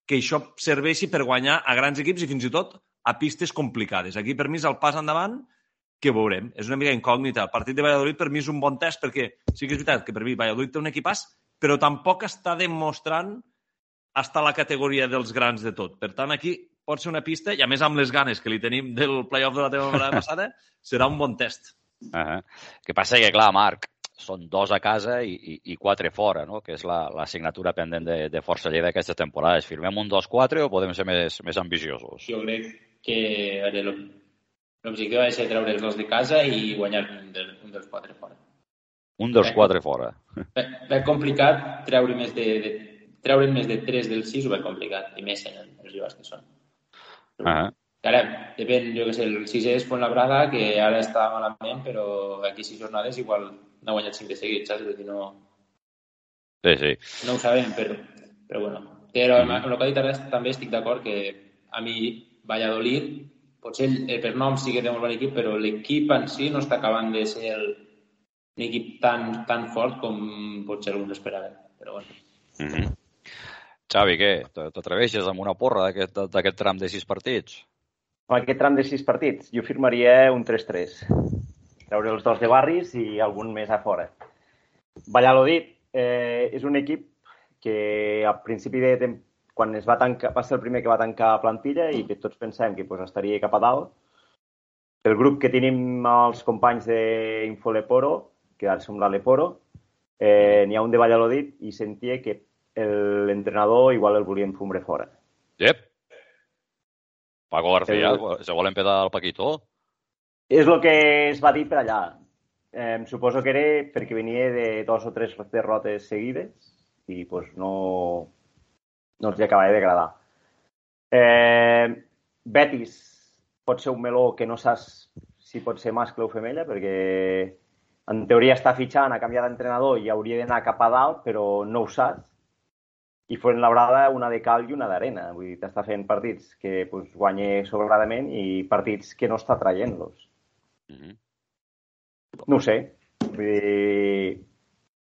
que això serveixi per guanyar a grans equips i fins i tot a pistes complicades. Aquí per mi és el pas endavant que veurem. És una mica incògnita. El partit de Valladolid per mi és un bon test perquè sí que és veritat que per mi Valladolid té un equipàs, però tampoc està demostrant està a la categoria dels grans de tot. Per tant, aquí pot ser una pista, i a més amb les ganes que li tenim del playoff de la temporada passada, serà un bon test. Uh -huh. que passa que, clar, Marc, són dos a casa i, i, i quatre fora, no? que és l'assignatura la, pendent de, de Força Lleida d'aquesta temporada. Firmem un 2-4 o podem ser més, més ambiciosos? Jo crec que l'objectiu ha de ser treure els dos de casa i guanyar un, del, un dels quatre fora. Un dels quatre fora. Ben complicat treure més de, de treure'n més de 3 del 6 ho ve complicat, i més en els rivals que són. -huh. Ara, depèn, jo que sé, el 6 és Labrada, que ara està malament, però aquí 6 jornades igual n'ha guanyat 5 de seguit, saps? És dir, no... Sí, sí. No ho sabem, però, però bueno. Però amb, amb el que ha dit ara també estic d'acord que a mi Valladolid, potser eh, per nom sí que té un bon equip, però l'equip en si no està acabant de ser el, un equip tan, tan fort com potser alguns esperaven. Però bueno. Mm -hmm. Xavi, què? T'atreveixes amb una porra d'aquest tram de sis partits? Amb aquest tram de sis partits, jo firmaria un 3-3. Treure els dos de barris i algun més a fora. Valladolid eh, és un equip que a principi de temps, quan es va tancar, va ser el primer que va tancar plantilla i que tots pensem que pues, estaria cap a dalt. El grup que tenim els companys d'Infoleporo, que ara som l'Aleporo, eh, n'hi ha un de Valladolid i sentia que l'entrenador igual el volien fumbre fora. Yep. Paco García, el... se volen petar el Paquito. És el que es va dir per allà. Eh, suposo que era perquè venia de dos o tres derrotes seguides i pues, no, no els acabava d'agradar. Eh, Betis pot ser un meló que no saps si pot ser mascle o femella perquè en teoria està fitxant a canviar d'entrenador i hauria d'anar cap a dalt, però no ho saps i Labrada una de cal i una d'arena. Vull dir, t'està fent partits que pues, guanya sobradament i partits que no està traient-los. Mm -hmm. No ho sé. Vull dir,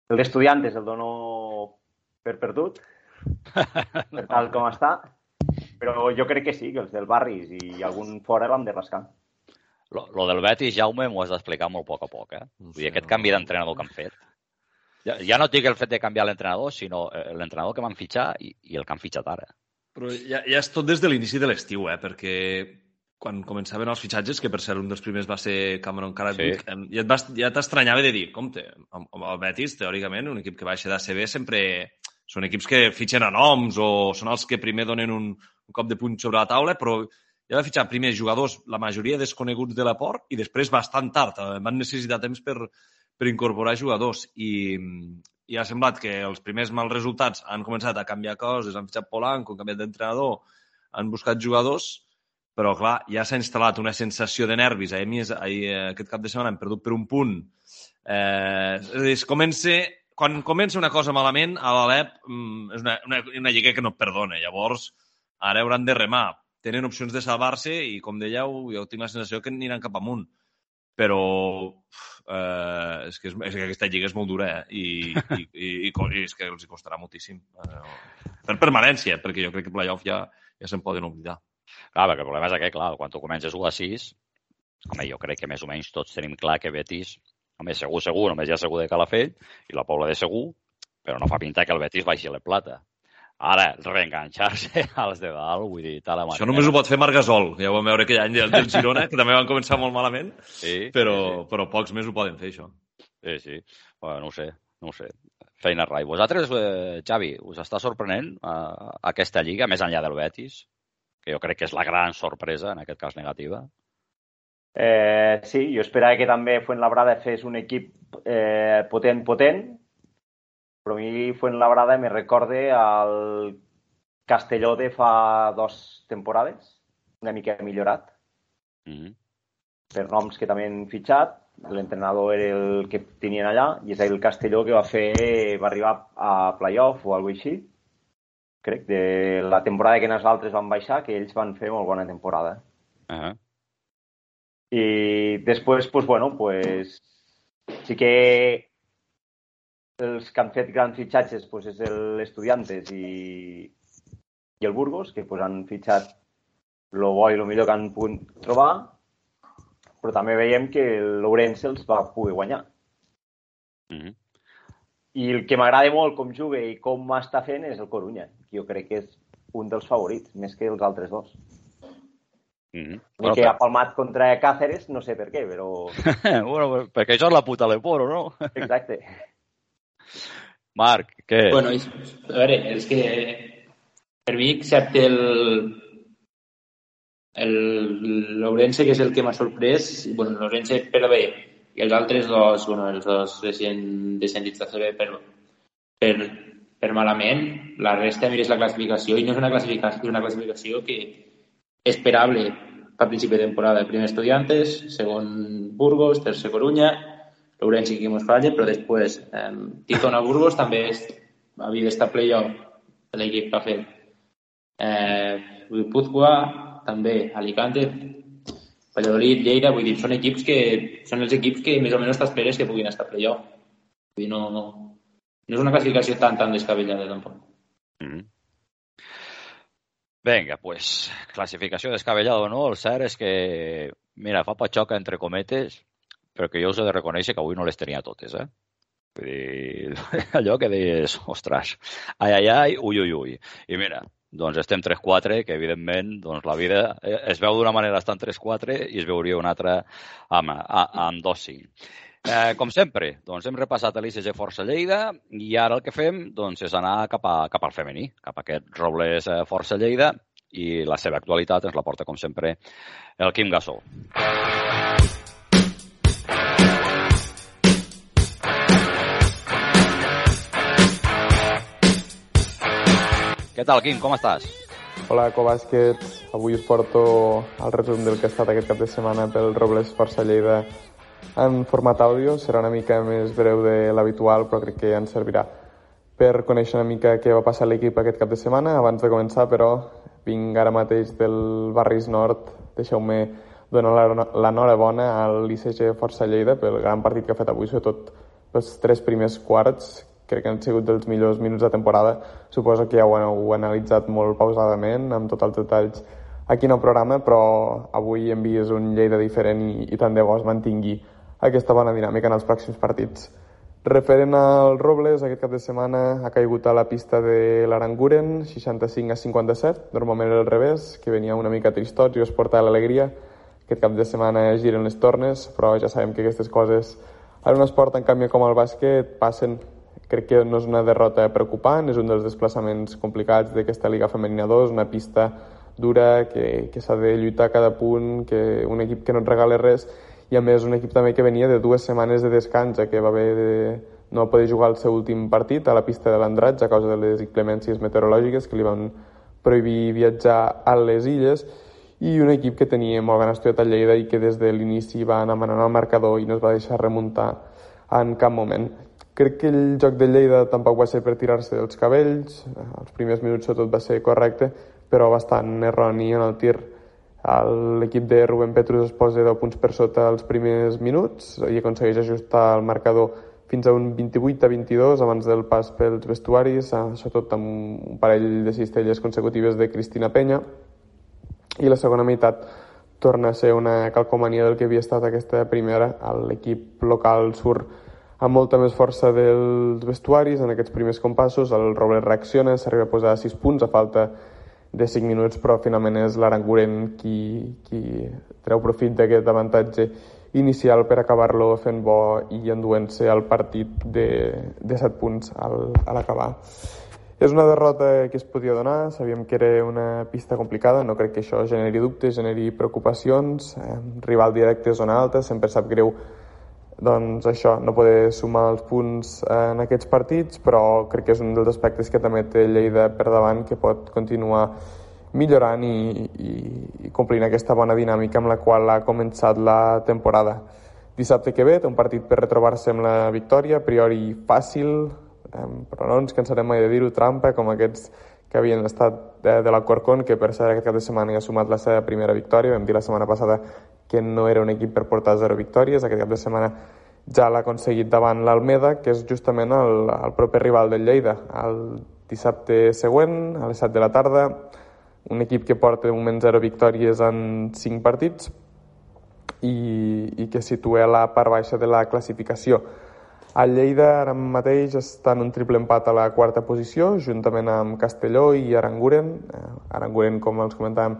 el d'estudiantes el dono per perdut, per tal com està, però jo crec que sí, que els del barris i algun fora l'han de rascar. Lo, lo del Betis, Jaume, m'ho has d'explicar molt a poc a poc, eh? Vull dir, aquest canvi d'entrenador que han fet ja, ja no dic el fet de canviar l'entrenador, sinó eh, l'entrenador que van fitxar i, i el que han fitxat ara. Però ja, ja és tot des de l'inici de l'estiu, eh? perquè quan començaven els fitxatges, que per ser un dels primers va ser Cameron Caradic, sí. ja, ja t'estranyava de dir, compte, el Betis, teòricament, un equip que baixa d'ACB sempre són equips que fitxen a noms o són els que primer donen un, un cop de puny sobre la taula, però ja va fitxar primer jugadors, la majoria desconeguts de l'aport, i després bastant tard. Eh, van necessitar temps per, per incorporar jugadors i, i ha semblat que els primers mals resultats han començat a canviar coses, han fitxat Polanco, han canviat d'entrenador, han buscat jugadors, però clar, ja s'ha instal·lat una sensació de nervis. Ahir, ahir aquest cap de setmana hem perdut per un punt. Eh, és comença, quan comença una cosa malament, a l'Alep mm, és una, una, una lliga que no et perdona. Llavors, ara hauran de remar. Tenen opcions de salvar-se i, com dèieu, jo tinc la sensació que aniran cap amunt però eh, és, que és, és que aquesta lliga és molt dura eh? I, i, i, i, i és que els costarà moltíssim. Eh, per permanència, perquè jo crec que playoff ja, ja se'n poden oblidar. Clar, perquè el problema és aquest, clar, quan tu comences 1 a 6, home, jo crec que més o menys tots tenim clar que Betis, home, segur, segur, només hi ha segur de Calafell i la Pobla de Segur, però no fa pinta que el Betis baixi a la plata. Ara, reenganxar-se als de dalt, vull dir, tal Això només ho pot fer Margasol. Ja ho vam veure aquell any del, del Girona, que també van començar molt malament, sí, però, sí, sí. però pocs més ho poden fer, això. Sí, sí. Bueno, no ho sé, no ho sé. Feina rai. Vosaltres, eh, Xavi, us està sorprenent eh, aquesta lliga, més enllà del Betis, que jo crec que és la gran sorpresa, en aquest cas negativa? Eh, sí, jo esperava que també Fuenlabrada fes un equip eh, potent, potent, però a mi Fuenlabrada me recorde al Castelló de fa dos temporades, una mica millorat, mm -hmm. per noms que també han fitxat. L'entrenador era el que tenien allà i és el Castelló que va fer, va arribar a playoff o alguna així. Crec, de la temporada que nosaltres van baixar, que ells van fer molt bona temporada. Uh -huh. I després, pues, bueno, pues, sí que els que han fet grans fitxatges pues, és l'Estudiantes i, i el Burgos, que pues, han fitxat el bo i el millor que han pogut trobar, però també veiem que l'Ourense els va poder guanyar. Mm -hmm. I el que m'agrada molt com juga i com està fent és el Corunya, que jo crec que és un dels favorits, més que els altres dos. Mm -hmm. bueno, que ha palmat contra Cáceres, no sé per què, però... bueno, perquè això és la puta Leporo, no? Exacte. Marc, què? Bueno, és, a veure, és que per mi, excepte el, el l'Ourense, que és el que m'ha sorprès, bueno, l'Ourense per bé, i els altres dos, bueno, els dos recient descendits de CB per, per, per malament, la resta mires la classificació i no és una classificació, és una classificació que esperable a principi de temporada. Primer Estudiantes, segon Burgos, tercer Coruña, l'Ourense que mos falla, però després eh, Tizona Burgos també és, havia d'estar playoff de l'equip que ha fet. Eh, Guipúzcoa, també Alicante, Valladolid, Lleida, vull dir, són equips que són els equips que més o menys t'esperes que puguin estar playoff. Vull dir, no, no, no és una classificació tan, tan descabellada, tampoc. Mm -hmm. Vinga, pues, classificació descabellada o no, el cert és que, mira, fa patxoca entre cometes, però que jo us he de reconèixer que avui no les tenia totes, eh? Vull dir, allò que deies, ostres, ai, ai, ai, ui, ui, ui. I mira, doncs estem 3-4, que evidentment doncs la vida eh, es veu d'una manera estant 3-4 i es veuria una altra amb, amb 2-5. Eh, com sempre, doncs hem repassat l'ICG Força Lleida i ara el que fem doncs, és anar cap, a, cap al femení, cap a aquest Robles eh, Força Lleida i la seva actualitat ens la porta, com sempre, el Quim Gassó. Què tal, Quim? Com estàs? Hola, Cobàsquet. Avui us porto el resum del que ha estat aquest cap de setmana pel Robles Força Lleida en format àudio. Serà una mica més breu de l'habitual, però crec que ens servirà per conèixer una mica què va passar l'equip aquest cap de setmana. Abans de començar, però, vinc ara mateix del Barris Nord. Deixeu-me donar l'enhorabona al l'ICG Força Lleida pel gran partit que ha fet avui, sobretot els tres primers quarts, crec que han sigut dels millors minuts de temporada. Suposo que ja ho heu analitzat molt pausadament, amb tots els detalls aquí en el programa, però avui hem vist un Lleida diferent i, i tant de bo es mantingui aquesta bona dinàmica en els pròxims partits. Referent al Robles, aquest cap de setmana ha caigut a la pista de l'Aranguren, 65 a 57, normalment al revés, que venia una mica tristot i us porta l'alegria. Aquest cap de setmana giren les tornes, però ja sabem que aquestes coses en un esport, en canvi, com el bàsquet, passen Crec que no és una derrota preocupant, és un dels desplaçaments complicats d'aquesta Liga Femenina 2, una pista dura que, que s'ha de lluitar cada punt, que un equip que no et regala res i a més un equip també que venia de dues setmanes de descans, que va haver de no poder jugar el seu últim partit a la pista de l'Andratx a causa de les inclemències meteorològiques que li van prohibir viatjar a les illes i un equip que tenia molt ben estudiat a Lleida i que des de l'inici va anar manant el marcador i no es va deixar remuntar en cap moment. Crec que el joc de Lleida tampoc va ser per tirar-se dels cabells, els primers minuts tot va ser correcte, però bastant erroni en el tir. L'equip de Rubén Petrus es posa 10 punts per sota els primers minuts i aconsegueix ajustar el marcador fins a un 28 a 22 abans del pas pels vestuaris, sobretot amb un parell de cistelles consecutives de Cristina Penya. I la segona meitat torna a ser una calcomania del que havia estat aquesta primera. L'equip local surt amb molta més força dels vestuaris en aquests primers compassos. El Robles reacciona, s'arriba a posar 6 punts a falta de 5 minuts, però finalment és l'Aranguren qui, qui treu profit d'aquest avantatge inicial per acabar-lo fent bo i enduent-se el partit de, de 7 punts al, a l'acabar. És una derrota que es podia donar, sabíem que era una pista complicada, no crec que això generi dubtes, generi preocupacions, eh, rival directe, zona alta, sempre sap greu doncs això, no poder sumar els punts en aquests partits, però crec que és un dels aspectes que també té Lleida per davant que pot continuar millorant i, i, i complint aquesta bona dinàmica amb la qual ha començat la temporada. Dissabte que ve té un partit per retrobar-se amb la victòria, a priori fàcil, però no ens cansarem mai de dir-ho, trampa, com aquests que havien estat de, de la Corcon, que per cert aquest cap de setmana ja ha sumat la seva primera victòria. Vam dir la setmana passada que no era un equip per portar zero victòries. Aquest cap de setmana ja l'ha aconseguit davant l'Almeda, que és justament el, el proper rival del Lleida. El dissabte següent, a les 7 de la tarda, un equip que porta de moment zero victòries en 5 partits i, i que situa la part baixa de la classificació. El Lleida ara mateix està en un triple empat a la quarta posició, juntament amb Castelló i Aranguren. Eh, Aranguren, com els comentàvem,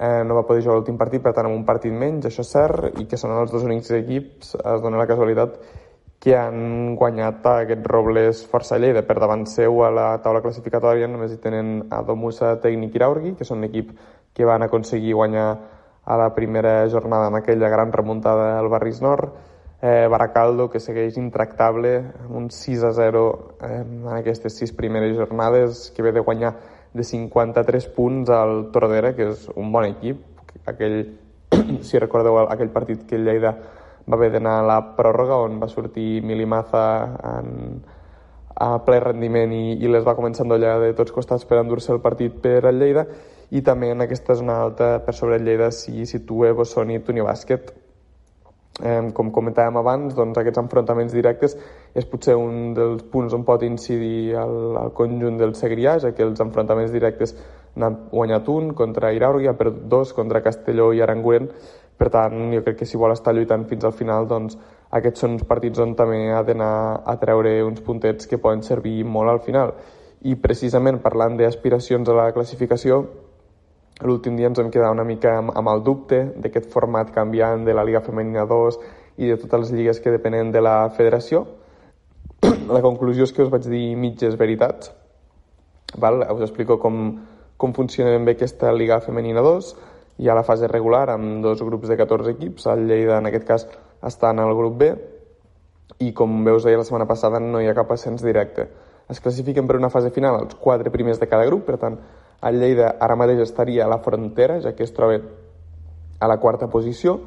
eh, no va poder jugar l'últim partit, per tant, amb un partit menys, això és cert, i que són els dos únics equips, es dona la casualitat, que han guanyat aquest Robles Força Lleida. Per davant seu a la taula classificatòria només hi tenen a Domusa Tècnic Iraurgui, que són l'equip que van aconseguir guanyar a la primera jornada amb aquella gran remuntada al Barris Nord, eh, Baracaldo, que segueix intractable, amb un 6 a 0 eh, en aquestes sis primeres jornades, que ve de guanyar de 53 punts al Tordera, que és un bon equip. Aquell, si recordeu, aquell partit que el Lleida va haver d'anar a la pròrroga, on va sortir Milimaza en, a ple rendiment i, i les va començar a endollar de tots costats per endur-se el partit per al Lleida i també en aquesta zona alta per sobre el Lleida s'hi situa Bossoni i Tuni Bàsquet Com comentàvem abans, doncs, aquests enfrontaments directes és potser un dels punts on pot incidir el, el conjunt del Segrià, ja que els enfrontaments directes n'han guanyat un contra Iraurgi, ha perdut dos contra Castelló i Aranguren, per tant, jo crec que si vol estar lluitant fins al final, doncs, aquests són uns partits on també ha d'anar a treure uns puntets que poden servir molt al final. I precisament parlant d'aspiracions a la classificació, L'últim dia ens vam quedar una mica amb, amb el dubte d'aquest format canviant de la Liga Femenina 2 i de totes les lligues que depenen de la federació. la conclusió és que us vaig dir mitges veritats. Val? Us explico com, com funciona ben bé aquesta Liga Femenina 2. Hi ha la fase regular amb dos grups de 14 equips. El Lleida, en aquest cas, està en el grup B. I com veus deia la setmana passada, no hi ha cap ascens directe. Es classifiquen per una fase final els quatre primers de cada grup, per tant, el Lleida ara mateix estaria a la frontera, ja que es troba a la quarta posició,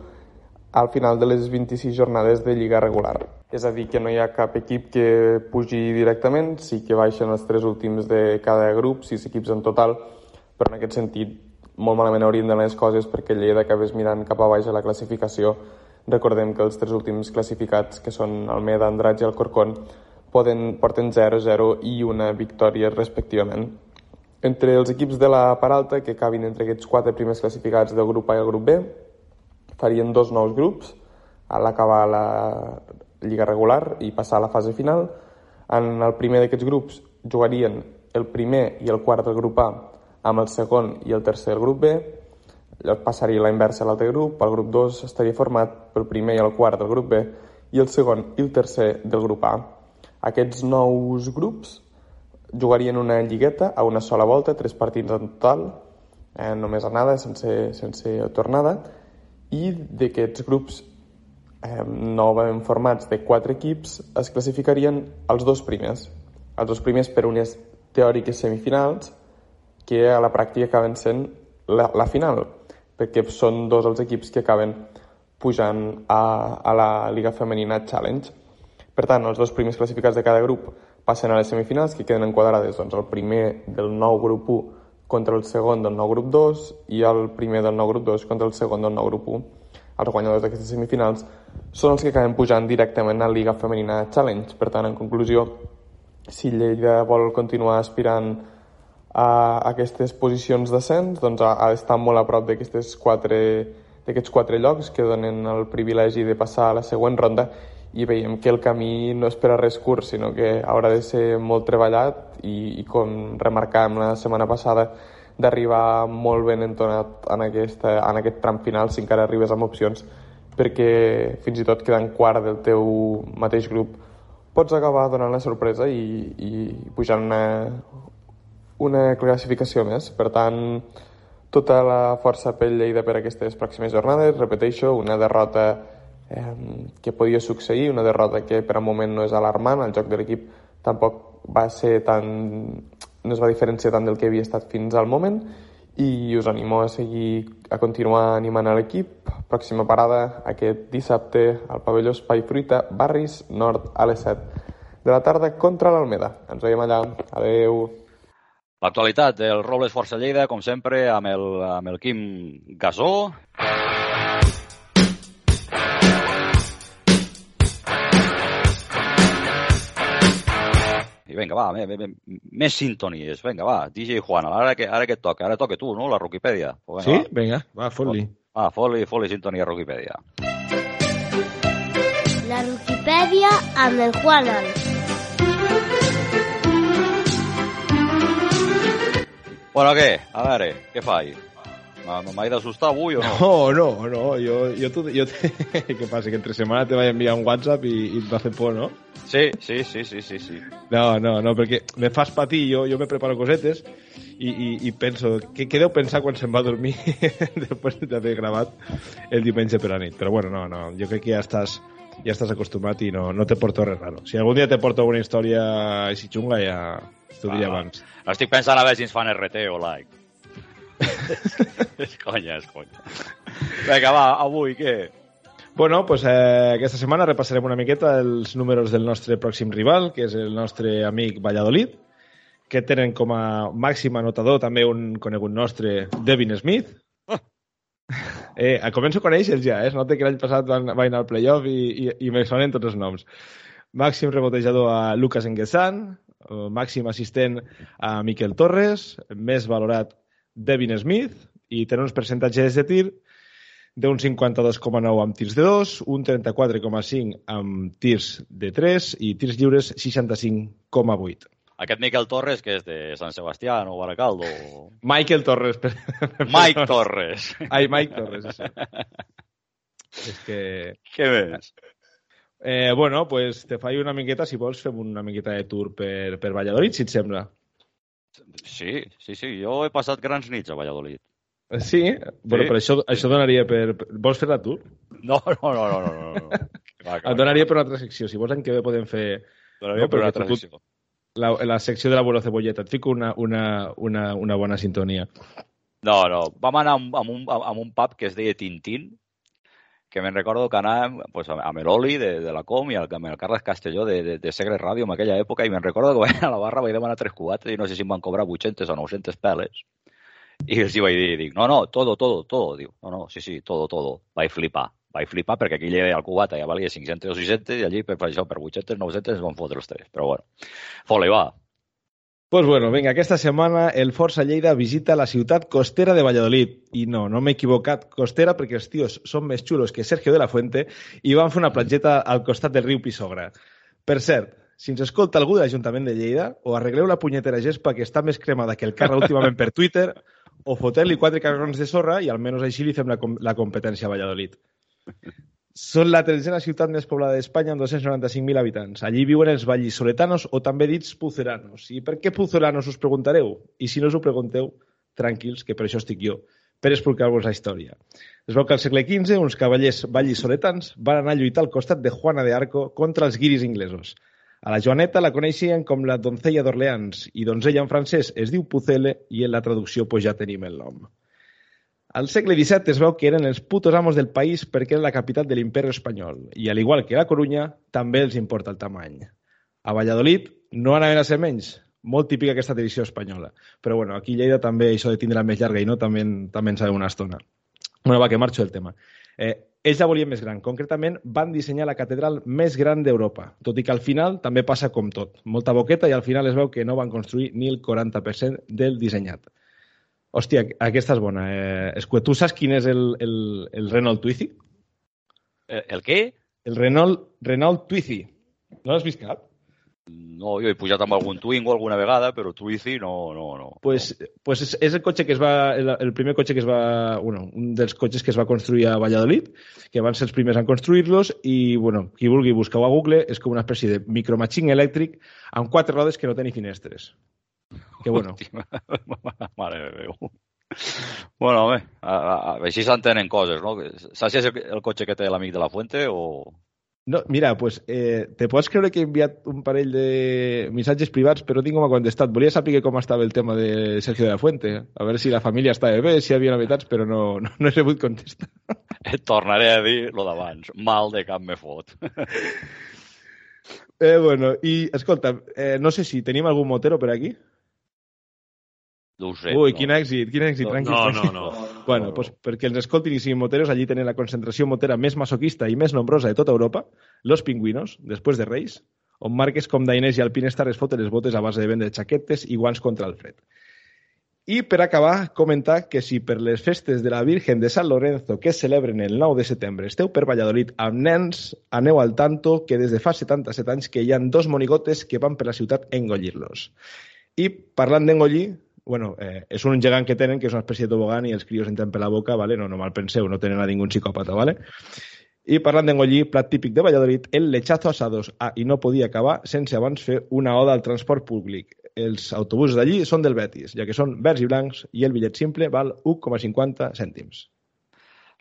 al final de les 26 jornades de Lliga regular. És a dir, que no hi ha cap equip que pugi directament, sí que baixen els tres últims de cada grup, sis equips en total, però en aquest sentit molt malament haurien d'anar les coses perquè Lleida acabés mirant cap a baix a la classificació. Recordem que els tres últims classificats, que són el Meda, Andratx i el Corcón, poden, porten 0-0 i una victòria respectivament. Entre els equips de la part alta, que acabin entre aquests quatre primers classificats del grup A i el grup B, farien dos nous grups a l'acabar la lliga regular i passar a la fase final. En el primer d'aquests grups jugarien el primer i el quart del grup A amb el segon i el tercer del grup B, passaria la inversa a l'altre grup, el grup 2 estaria format pel primer i el quart del grup B i el segon i el tercer del grup A. Aquests nous grups jugarien una lligueta a una sola volta, tres partits en total, eh, només anada, sense, sense tornada, i d'aquests grups eh, novament formats de quatre equips es classificarien els dos primers. Els dos primers per unes teòriques semifinals que a la pràctica acaben sent la, la final, perquè són dos els equips que acaben pujant a, a la Liga Femenina Challenge. Per tant, els dos primers classificats de cada grup passen a les semifinals que queden enquadrades doncs, el primer del nou grup 1 contra el segon del nou grup 2 i el primer del nou grup 2 contra el segon del nou grup 1. Els guanyadors d'aquestes semifinals són els que acaben pujant directament a Liga Femenina Challenge. Per tant, en conclusió, si Lleida vol continuar aspirant a aquestes posicions d'ascens, doncs ha d'estar molt a prop d'aquestes quatre d'aquests quatre llocs que donen el privilegi de passar a la següent ronda i veiem que el camí no és per a res curt, sinó que haurà de ser molt treballat i, i com remarcàvem la setmana passada, d'arribar molt ben entonat en, aquesta, en aquest tram final si encara arribes amb opcions perquè fins i tot quedant quart del teu mateix grup pots acabar donant la sorpresa i, i pujant una, una classificació més. Per tant, tota la força pel Lleida per aquestes pròximes jornades. Repeteixo, una derrota eh, que podia succeir, una derrota que per un moment no és alarmant, el joc de l'equip tampoc va ser tan... no es va diferenciar tant del que havia estat fins al moment i us animo a seguir, a continuar animant a l'equip. Pròxima parada aquest dissabte al pavelló Espai Fruita, Barris Nord a les 7 de la tarda contra l'Almeda. Ens veiem allà. Adeu. L'actualitat del Robles Força Lleida, com sempre, amb el, amb el Quim Gasó. I vinga, va, més, més, més sintonies. Vinga, va, DJ Juan, ara que, ara que et toca, ara toca tu, no?, la Rokipèdia. Pues venga, sí? Va. Vinga, va, fot-li. Va, fot-li, fot sintonia Rokipèdia. La Rokipèdia amb el Juanan. Bueno, què? A veure, què fai? No, no m'has d'assustar avui o no? No, no, no, jo, jo, tu, jo te... què passa, que entre setmana te vaig enviar un WhatsApp i, i et va fer por, no? Sí, sí, sí, sí, sí, sí. No, no, no, perquè me fas patir, jo, jo me preparo cosetes i, i, i penso, què, què deu pensar quan se'n va a dormir després d'haver gravat el diumenge per la nit? Però bueno, no, no, jo crec que ja estàs, ja estàs acostumat i no, no te porto res raro. Si algun dia te porto una història així xunga, ja t'ho Va, va. abans. Estic pensant a veure si ens fan RT o like. és conya, és conya. Vinga, va, avui què? Bueno, pues, eh, aquesta setmana repassarem una miqueta els números del nostre pròxim rival, que és el nostre amic Valladolid, que tenen com a màxim anotador també un conegut nostre, Devin Smith. Eh, començo a conèixer ja, eh? Es nota que l'any passat van, van anar al playoff i, i, i me sonen tots els noms. Màxim rebotejador a Lucas Enguesan, eh, màxim assistent a Miquel Torres, més valorat Devin Smith, i tenen uns percentatges de tir d'un 52,9 amb tirs de 2, un 34,5 amb tirs de 3 i tirs lliures 65,8. Aquest Miquel Torres, que és de Sant Sebastià o Baracaldo? Michael Torres. Per... Mike Torres. Ai, Mike Torres, això. És que... Què més? Eh, bueno, pues te faig una miqueta, si vols, fem una miqueta de tour per, per Valladolid, si et sembla. Sí, sí, sí. Jo he passat grans nits a Valladolid. Eh, Sí? Bueno, Sí. però això, això donaria per... Vols fer-la tu? No, no, no, no, no. no. Va, que Et donaria per una altra secció. Si vols, en què bé podem fer Donaria No, per una tu- tradició. la, la secció de la Bolo Cebolleta. Et fico una, una, una, una bona sintonia. No, no. Vam anar amb, amb, un, amb un pub que es deia Tintín, que me'n recordo que anàvem pues, amb l'Oli de, de la Com i el, amb el Carles Castelló de, de, de Segre Ràdio en aquella època i me'n recordo que vaig a la barra, vaig demanar tres cubates i no sé si em van cobrar 800 o 900 peles. I els hi vaig dir, dic, no, no, todo, todo, todo. Diu, no, no, sí, sí, todo, todo. Vaig flipar. Vaig flipar perquè aquí el cubata ja valia 500 o 600 i allí per això per 800, 900 ens van fotre els tres. Però bueno, fole, va. Pues bueno, vinga, aquesta setmana el Força Lleida visita la ciutat costera de Valladolid. I no, no m'he equivocat, costera perquè els tios són més xulos que Sergio de la Fuente i van fer una platgeta al costat del riu Pisogra. Per cert, si ens escolta algú de l'Ajuntament de Lleida, o arregleu la punyetera gespa que està més cremada que el carro últimament per Twitter, o foteu-li quatre carrons de sorra i almenys així li fem la, com la competència a Valladolid. Són la tretzena ciutat més poblada d'Espanya amb 295.000 habitants. Allí viuen els vallisoletanos o també dits puzeranos. I per què puzeranos us preguntareu? I si no us ho pregunteu, tranquils, que per això estic jo, per explicar-vos la història. Es veu que al segle XV uns cavallers vallisoletans van anar a lluitar al costat de Juana de Arco contra els guiris inglesos. A la Joaneta la coneixien com la doncella d'Orleans i donzella en francès es diu Pucele i en la traducció pues, ja tenim el nom. Al segle XVII es veu que eren els putos amos del país perquè era la capital de l'imperi espanyol i, al igual que la Corunya, també els importa el tamany. A Valladolid no anaven a ser menys, molt típica aquesta tradició espanyola. Però bueno, aquí Lleida també això de tindre la més llarga i no també, també en sabem una estona. Bueno, va, que marxo del tema. Eh, ells la volien més gran. Concretament, van dissenyar la catedral més gran d'Europa, tot i que al final també passa com tot. Molta boqueta i al final es veu que no van construir ni el 40% del dissenyat. Hòstia, aquesta és bona. Eh, Escuet, tu saps quin és el, el, el Renault Twizy? El, el què? El Renault, Renault Twizy. No l'has vist cap? No, jo he pujat amb algun Twingo alguna vegada, però Twizy no, no, no. Pues, pues és, és el cotxe que es va, el, el primer cotxe que es va, bueno, un dels cotxes que es va construir a Valladolid, que van ser els primers en construir-los i, bueno, qui vulgui buscar a Google, és com una espècie de micromachín elèctric amb quatre rodes que no ni finestres. Que bueno. Bueno, a, a, a, així s'entenen coses, no? Saps si és el, el cotxe que té l'amic de la Fuente o... no, mira, pues, eh, te pots creure que he enviat un parell de missatges privats, però tinc com a contestat. Volia saber com estava el tema de Sergio de la Fuente, a veure si la família estava bé, si hi havia novetats, però no, no, no he rebut contestar. Et tornaré a dir lo d'abans. Mal de cap me fot. Eh, bueno, i escolta, eh, no sé si tenim algun motero per aquí. No ho sé. Ui, no. quin èxit, quin èxit, No, tranquil. No, tranquil. no, no. Bueno, pues perquè els escoltin i siguin moteros, allí tenen la concentració motera més masoquista i més nombrosa de tota Europa, Los Pingüinos, després de Reis, on marques com Dainès i Alpinestar es foten les botes a base de vendre xaquetes i guants contra el fred. I per acabar, comentar que si per les festes de la Virgen de Sant Lorenzo que es celebren el 9 de setembre esteu per Valladolid amb nens, aneu al tanto que des de fa 77 anys que hi han dos monigotes que van per la ciutat a engollir-los. I parlant d'engollir, bueno, eh, és un gegant que tenen, que és una espècie de tobogan i els crios entren per la boca, vale? no, no mal penseu, no tenen a ningú psicòpata, vale? I parlant d'engollí, plat típic de Valladolid, el lechazo asados. Ah, i no podia acabar sense abans fer una oda al transport públic. Els autobusos d'allí són del Betis, ja que són verds i blancs i el bitllet simple val 1,50 cèntims.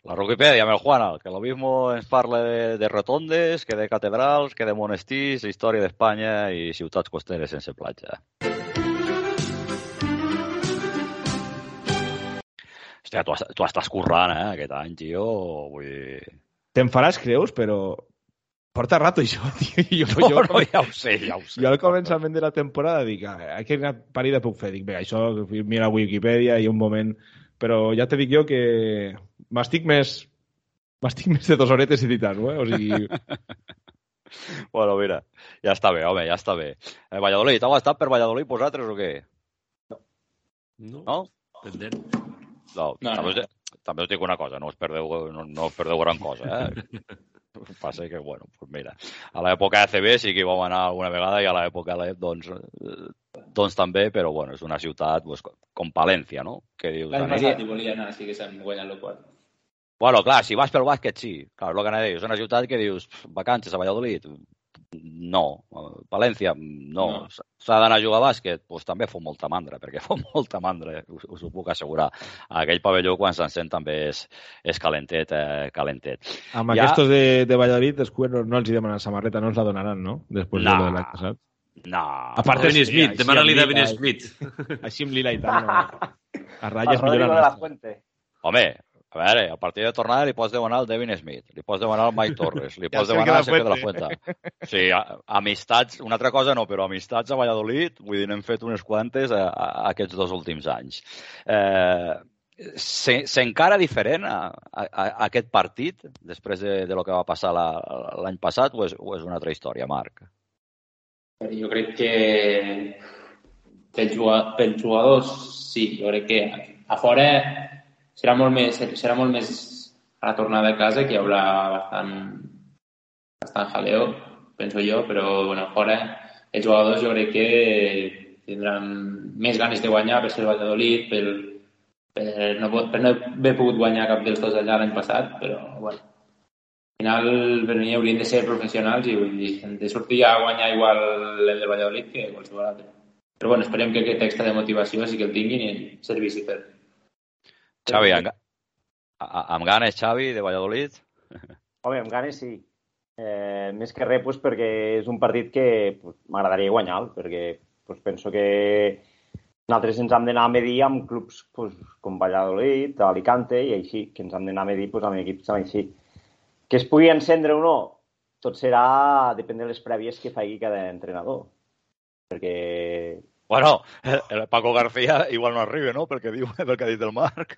La Wikipedia, el Juana, que lo mismo ens parla de, de rotondes, que de catedrals, que de monestirs, història d'Espanya i ciutats costeres sense platja. Hòstia, tu, tu estàs currant, eh, aquest any, tio. Vull dir... Te'n faràs creus, però porta rato això, tio. Jo, No, jo, no, ja ho sé, ja ho sé. jo al començament de la temporada dic, ah, que una parida puc fer. Dic, bé, això, mira Wikipedia i un moment... Però ja te dic jo que m'estic més... M'estic més de dos horetes editant-ho, eh? O sigui, Bueno, mira, ja està bé, home, ja està bé. Eh, Valladolid, heu estat per Valladolid vosaltres o què? No? No? Pendent. No, No, també, no. us, també us dic una cosa, no us perdeu, no, no us perdeu gran cosa, eh? Passa que, bueno, pues mira, a l'època ACB sí que hi vam anar alguna vegada i a l'època LEP, doncs, eh, doncs també, però bueno, és una ciutat pues, com Palència, no? Que dius, L'any passat hi volia anar, sí que s'han guanyat el quart. Bueno, clar, si vas pel bàsquet, sí. Clar, és el que anava a dir. És una ciutat que dius, "Pf, vacances a Valladolid. No. València, no. No. S'ha d'anar a jugar a bàsquet? Doncs pues també fot molta mandra, perquè fot molta mandra, us, us ho puc assegurar. Aquell pavelló, quan s'encén, també és, és calentet, eh, calentet. amb Ja- aquests de, de Valladolid, després no, no els hi demanen samarreta, no ens la donaran, no? Després No. de lo de l'any passat. No. A part Devin sí, Smith, demana-li lila i- Smith. Així amb lila i tal, no. A ratlles Rodrigo de la la Fuente. Home, a veure, al partit de tornada li pots demanar al Devin Smith, li pots demanar al Mike Torres, li Ja pots que demanar la al Sergio de la Fuente. Sí, a- amistats, una altra cosa no, però amistats a Valladolid, vull dir, n'hem fet unes quantes a, a, a aquests dos últims anys. Eh, se- S'encara diferent a, a, a aquest partit, després de, de lo que va passar la- l'any passat, o és, o és una altra història, Marc? Però jo crec que pels jugadors sí, jo crec que a fora serà molt més, serà molt més a la tornada a casa que hi haurà bastant, bastant jaleo, penso jo, però bueno, fora els jugadors jo crec que tindran més ganes de guanyar per ser el Valladolid, per, per, no, per no haver pogut guanyar cap dels dos allà l'any passat, però bueno, al final per mi haurien de ser professionals i vull dir, de sortir a guanyar igual el de Valladolid que qualsevol altre. Però bueno, esperem que aquest extra de motivació sí que el tinguin i servissi per... Xavi, amb, amb ganes, Xavi, de Valladolid? Home, amb ganes sí. Eh, més que res pues, perquè és un partit que pues, m'agradaria guanyar, perquè pues, penso que nosaltres ens hem d'anar a medir amb clubs pues, com Valladolid, Alicante i així, que ens hem d'anar a medir pues, amb equips així. Que es pugui encendre o no, tot serà depèn de les prèvies que faci cada entrenador. Perquè Bueno, el, Paco García igual no arriba, no?, pel que diu, pel que ha dit el Marc.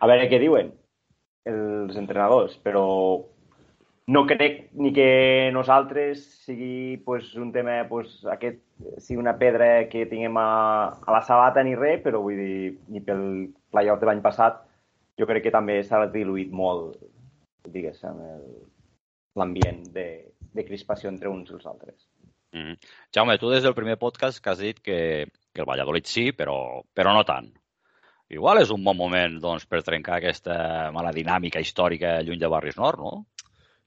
A veure què diuen els entrenadors, però no crec ni que nosaltres sigui pues, un tema, pues, aquest sigui una pedra que tinguem a, a la sabata ni res, però vull dir, ni pel playoff de l'any passat, jo crec que també s'ha diluït molt, diguéssim, l'ambient de, de crispació entre uns i els altres. Mm -hmm. Jaume, tu des del primer podcast que has dit que, que el Valladolid sí, però, però no tant. Igual és un bon moment doncs, per trencar aquesta mala dinàmica històrica lluny de Barris Nord, no?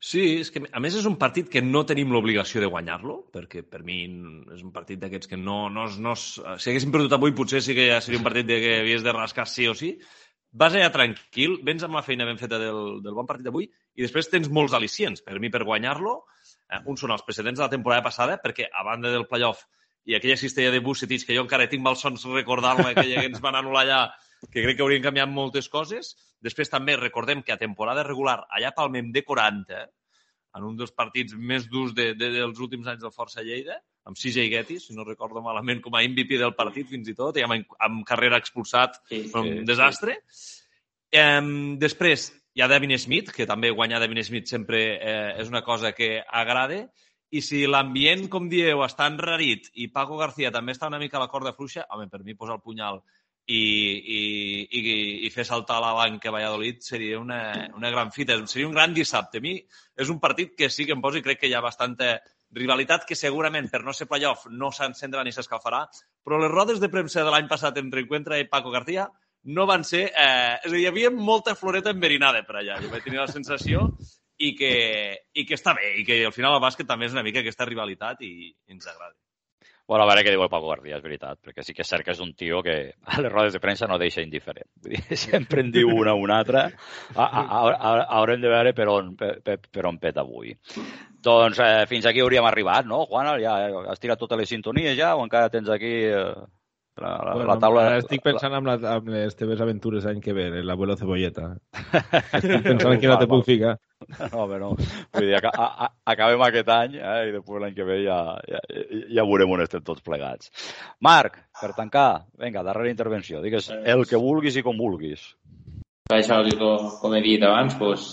Sí, és que a més és un partit que no tenim l'obligació de guanyar-lo, perquè per mi és un partit d'aquests que no, no, no, si haguéssim perdut avui potser sí que ja seria un partit de que havies de rascar sí o sí. Vas allà tranquil, vens amb la feina ben feta del, del bon partit d'avui i després tens molts al·licients. Per mi, per guanyar-lo, eh, uns són els precedents de la temporada passada, perquè a banda del playoff i aquella cistella de Bucetich, que jo encara tinc malsons recordar-la, aquella que ens van anul·lar allà, que crec que haurien canviat moltes coses. Després també recordem que a temporada regular allà palmem de 40, en un dels partits més durs de, de, dels últims anys del Força Lleida, amb CJ Getty, si no recordo malament, com a MVP del partit fins i tot, i amb, amb carrera expulsat, Sí, un sí, Em, després hi ha Devin Smith, que també guanyar Devin Smith sempre eh, és una cosa que agrada, i si l'ambient, com dieu, està enrarit i Paco García també està una mica a la corda fluixa, home, per mi posar el punyal i, i, i, i fer saltar la banca a Valladolid seria una, una gran fita, seria un gran dissabte. A mi és un partit que sí que em posa i crec que hi ha bastanta rivalitat que segurament per no ser playoff no s'encendrà ni s'escalfarà, però les rodes de premsa de l'any passat entre Encuentra i Paco García no van ser... Eh, és a dir, hi havia molta floreta enverinada per allà. Jo vaig tenir la sensació i que, i que està bé, i que al final el bàsquet també és una mica aquesta rivalitat i, i ens agrada. Bueno, a veure què diu el Paco García, és veritat, perquè sí que és cert que és un tio que a les rodes de premsa no deixa indiferent. Vull dir, sempre en diu una o una altra. Haurem de veure per on, per, per on peta avui. Doncs eh, fins aquí hauríem arribat, no, Juan? Ja has tirat totes les sintonies ja o encara tens aquí eh, la, la, bueno, la taula... Estic pensant en, la, en les teves aventures l'any que ve, en l'abuelo cebolleta. estic pensant en quina te puc ficar. No, home, no. Vull dir, a, a, acabem aquest any eh, i després l'any que ve ja, ja, ja veurem on estem tots plegats. Marc, per tancar, vinga, darrera intervenció. Digues el que vulguis i com vulguis. Això, com, com he dit abans, doncs,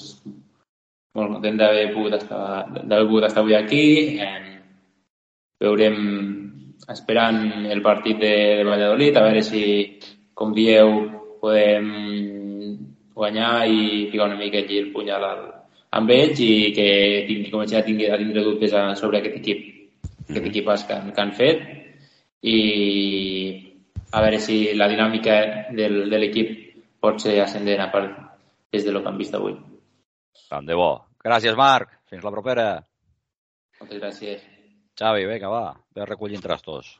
molt content d'haver pogut estar, d'haver pogut estar avui aquí. Eh, veurem esperant el partit de, de Valladolid, a veure si, com dieu, podem guanyar i ficar una mica aquí el punyal al, amb ells i que tingui, comenci a tindre, a tindre dubtes sobre aquest equip, aquest equipàs que, que han fet i a veure si la dinàmica del, de l'equip pot ser ascendent a part des de lo que han vist avui. Tant de bo. Gràcies, Marc. Fins la propera. Moltes gràcies. Xavi, vinga, va, ve recollint trastos.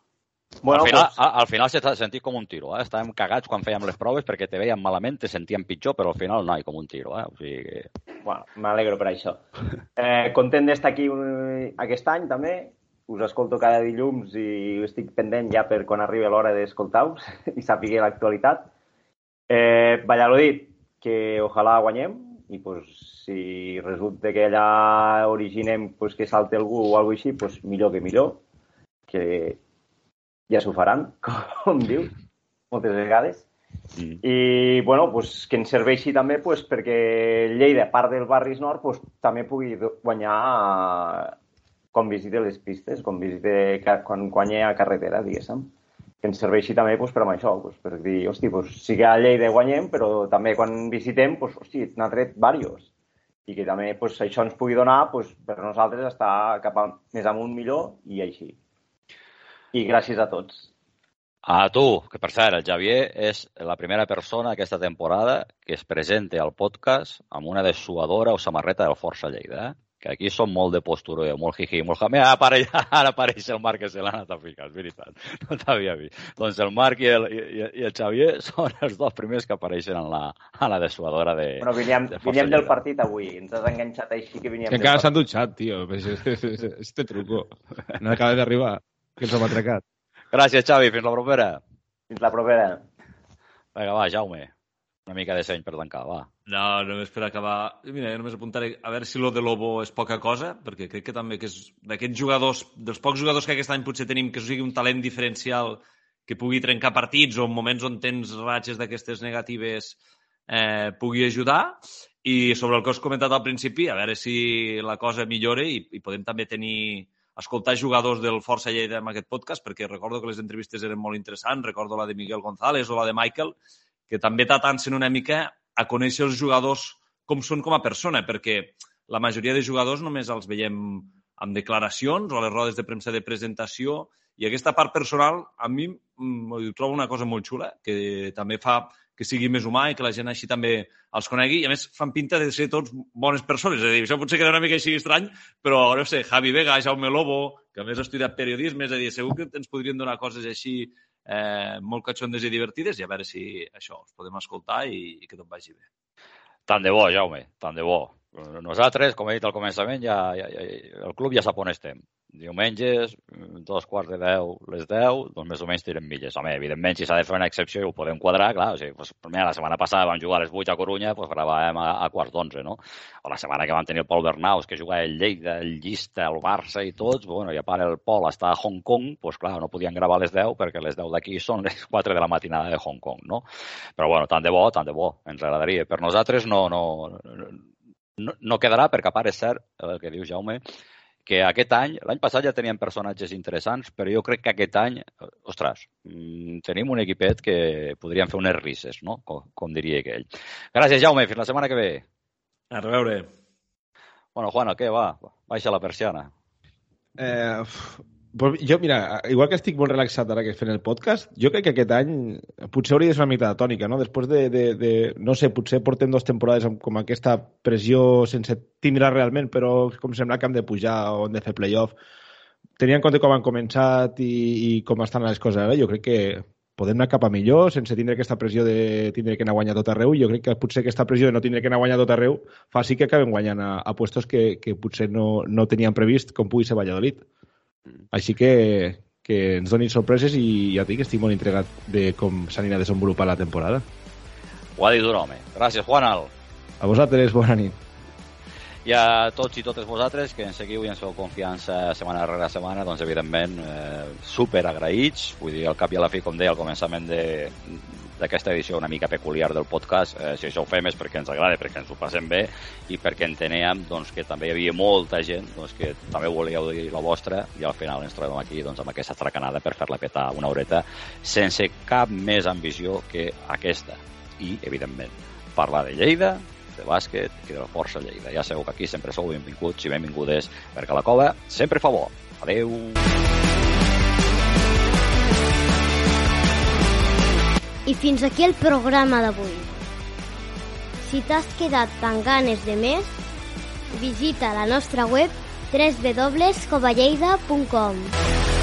Bueno, al final, pues, al, al final s'ha sentit com un tiro, eh? Estàvem cagats quan fèiem les proves perquè te veiem malament, te sentíem pitjor, però al final no, com un tiro, eh? O sigui que... bueno, m'alegro per això. Eh, content d'estar aquí un, aquest any, també. Us escolto cada dilluns i estic pendent ja per quan arribi l'hora d'escoltar-vos i saber l'actualitat. Eh, Valladolid, que ojalà guanyem, i pues, si resulta que allà originem pues, que salte algú o alguna així, pues, millor que millor, que ja s'ho faran, com diu, moltes vegades. Mm. I, bueno, pues, que ens serveixi també pues, perquè Lleida, part del Barris Nord, pues, també pugui guanyar quan visite les pistes, quan visite, quan guanya a carretera, diguéssim que ens serveixi també pues, per amb això, pues, per dir, hosti, pues, sí que a Lleida guanyem, però també quan visitem, pues, hosti, n'ha tret diversos. I que també pues, això ens pugui donar pues, per nosaltres estar cap a, més amunt millor i així. I gràcies a tots. A tu, que per cert, el Javier és la primera persona aquesta temporada que es presenta al podcast amb una dessuadora o samarreta del Força Lleida, eh? Que aquí som molt de postureo, molt jiji, molt jamé. Ara, apareix, ara apareix el Marc que se l'ha anat a ficar, és veritat. No t'havia vist. Doncs el Marc i el, i, i el Xavier són els dos primers que apareixen en la, a la dessuadora de Bueno, veníem, de veníem del partit avui. Ens has enganxat així que veníem Que encara s'han dutxat, tio. Este, este truco. No acaba d'arribar. Que ens hem atracat. Gràcies, Xavi. Fins la propera. Fins la propera. Vinga, va, Jaume. Una mica de seny per tancar, va. No, només per acabar... Mira, jo només apuntaré a veure si lo de Lobo és poca cosa, perquè crec que també que és d'aquests jugadors, dels pocs jugadors que aquest any potser tenim que sigui un talent diferencial que pugui trencar partits o en moments on tens ratxes d'aquestes negatives eh, pugui ajudar. I sobre el que has comentat al principi, a veure si la cosa millora i, i podem també tenir escoltar jugadors del Força Lleida en aquest podcast, perquè recordo que les entrevistes eren molt interessants, recordo la de Miguel González o la de Michael, que també t'atancen una mica a conèixer els jugadors com són com a persona, perquè la majoria de jugadors només els veiem amb declaracions o a les rodes de premsa de presentació i aquesta part personal a mi mm, ho trobo una cosa molt xula, que també fa que sigui més humà i que la gent així també els conegui. I a més fan pinta de ser tots bones persones. És a dir, això potser queda una mica així estrany, però no sé, Javi Vega, Jaume Lobo, que a més ha estudiat periodisme, és a dir, segur que ens podrien donar coses així eh, molt catxondes i divertides i a veure si això, els podem escoltar i, i que tot vagi bé. Tant de bo, Jaume, tant de bo. Nosaltres, com he dit al començament, ja, ja, ja, el club ja sap on estem. Diumenges, dos quarts de deu, les deu, doncs més o menys tirem milles. Home, evidentment, si s'ha de fer una excepció i ho podem quadrar, clar, o sigui, doncs, mira, la setmana passada vam jugar a les 8 a Corunya, doncs gravàvem a, a quarts d'onze, no? O la setmana que vam tenir el Pol Bernaus, que jugava el Lleida, el Llista, el Barça i tots, bueno, i a part el Pol està a Hong Kong, doncs clar, no podien gravar a les 10 perquè les 10 d'aquí són les 4 de la matinada de Hong Kong, no? Però bueno, tant de bo, tant de bo, ens agradaria. Per nosaltres no, no, no, no quedarà, perquè a part és cert el que diu Jaume, que aquest any, l'any passat ja teníem personatges interessants, però jo crec que aquest any, ostres, mm, tenim un equipet que podríem fer unes risses, no? Com, com diria aquell. Gràcies, Jaume. Fins la setmana que ve. A reveure. Bueno, Juana, què va? Baixa la persiana. Eh, jo, mira, igual que estic molt relaxat ara que fent el podcast, jo crec que aquest any potser hauria de ser una mica de tònica, no? Després de, de, de no sé, potser portem dues temporades amb com aquesta pressió sense tindre realment, però com sembla que hem de pujar o hem de fer playoff. Tenint en compte com han començat i, i com estan les coses ara, jo crec que podem anar cap a millor sense tindre aquesta pressió de tindre que anar a guanyar tot arreu. Jo crec que potser aquesta pressió de no tindre que anar a guanyar tot arreu fa sí que acabem guanyant a, a puestos que, que potser no, no teníem previst, com pugui ser Valladolid. Així que, que ens donin sorpreses i ja et dic que estic molt intrigat de com s'anirà a desenvolupar la temporada. Ho ha dit un home. Gràcies, Juanal. A vosaltres, bona nit. I a tots i totes vosaltres que ens seguiu i ens feu confiança setmana rere setmana, doncs evidentment eh, super agraïts, vull dir, al cap i a la fi, com deia al començament de, d'aquesta edició una mica peculiar del podcast, eh, si això ho fem és perquè ens agrada, perquè ens ho passem bé i perquè enteníem doncs, que també hi havia molta gent doncs, que també volíeu dir la vostra i al final ens trobem aquí doncs, amb aquesta tracanada per fer-la petar una horeta sense cap més ambició que aquesta. I, evidentment, parlar de Lleida, de bàsquet i de la Força Lleida. Ja sabeu que aquí sempre sou benvinguts i benvingudes perquè la cova sempre fa bo. Adeu! I fins aquí el programa d'avui. Si t'has quedat tan ganes de més, visita la nostra web www.covalleida.com